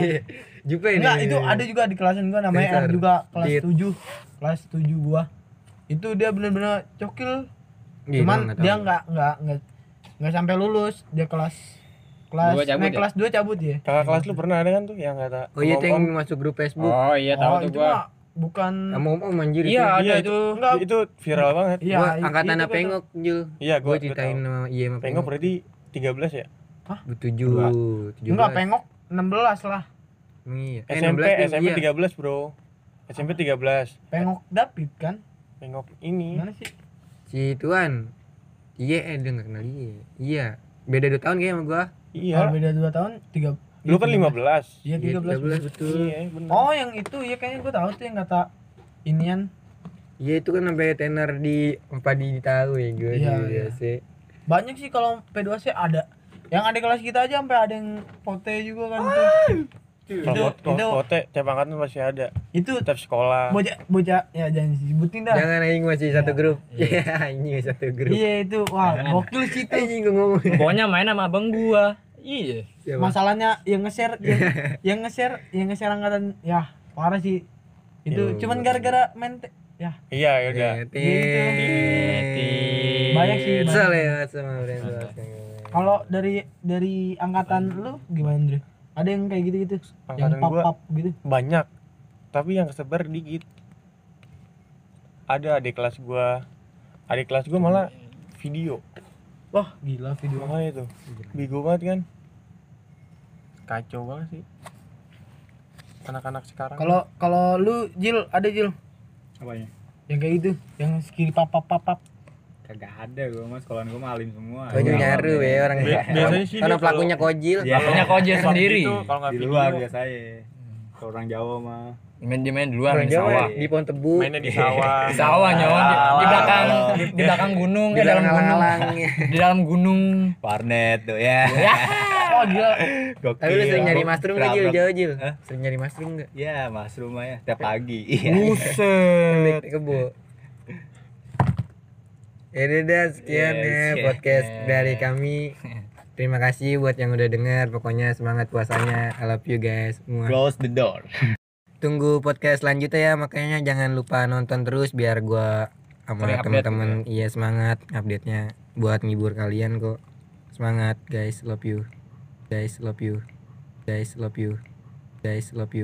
Jupe ini. enggak itu ada juga di kelasan gua namanya R juga kelas Dit. 7 kelas 7 gua itu dia bener-bener cokil Iya, cuman dia nggak nggak nggak sampai lulus dia kelas kelas Dua cabut naik ya? kelas 2 cabut ya Kakak kelas lu pernah ada kan tuh yang kata Oh iya, om- yang masuk grup Facebook. Oh iya tahu oh tuh gua. bukan Sama om om anjir Iya, itu. ada Iya, itu. enggak itu viral banget iya Gua angkatan apa pengok Jul? iya Gue gue ceritain sama iya sama Pengok pengok. berarti 13 ya Tujuh, tujuh enggak pengok 16 lah iya. Eh, SMP 16 tuh, SMP iya. 13 bro SMP 13 pengok David kan Pengok ini mana sih Si Tuan. Iya, eh dia nggak kenal iya. Iya. Beda 2 tahun kayaknya sama gua. Kalau iya beda 2 tahun 3 lu kan 15 iya 13 13 betul. iya bener. Oh yang itu ya kayaknya gue tahu tuh yang kata inian. Iya itu kan sampai tenar di empat di tahu ya gue Iya, di iya. BAC. banyak sih kalau P2C ada. Yang ada kelas kita aja sampai ada yang pote juga kan tuh kalau kote tiap angkatan masih ada itu tiap sekolah bocah bocah ya jangan disebutin dah Jangan aing masih satu grup. Iya, (laughs) ini satu grup. iya itu wah gokil sih itu Anjing gua ngomong. Pokoknya main sama abang gua. Iya. Siapa? masalahnya yang nge-share yang, (laughs) yang nge-share yang nge-share angkatan ya parah sih itu Ya, cuman gara-gara main te- ya iya ya udah Tet. Banyak sih. Kesel ya sama brand kalau dari dari angkatan lu gimana Andre ada yang kayak gitu-gitu yang angkatan gua pap-pap gitu. banyak tapi yang kesebar dikit. Ada adik kelas gua adik kelas gua malah video. Wah gila video. Makanya tuh bego banget kan? Kacau banget sih. Anak-anak sekarang. Kalau kalau lu Jil ada Jil? Apanya? yang kayak gitu yang skill pap-pap pap Kagak ada gua mah sekolahan gua mah alim semua. Kojil nyaru ya orang Bi- biasanya sih Karena pelakunya kojil. Punya kojel Waktu sendiri. itu kalau nggak Di luar biasanya. Kalau orang Jawa mah Main dia main Orang main Jawa sawah. di pohon tebu. mainnya di sawah (laughs) Di sawah nyawa di, di belakang di belakang gunung Di dalam gunung. alang Di dalam gunung. warnet tuh (laughs) ya. oh gila Gokil. Tapi lu sering nyari mushroom gak Jil? Jauh Jil? Sering nyari mushroom gak? Ya, mushroom ya tiap pagi. Iya. Buset. Di kebo. Ya udah dah, sekian Yes, ya podcast dari kami. (laughs) Terima kasih buat yang udah denger. Pokoknya semangat puasanya. I love you guys semua. Close the door. Tunggu podcast selanjutnya ya. Makanya jangan lupa nonton terus biar gua sama teman-teman iya semangat update-nya buat ngibur kalian kok. Semangat guys, love you. Guys, love you. Guys, love you. Guys, love you.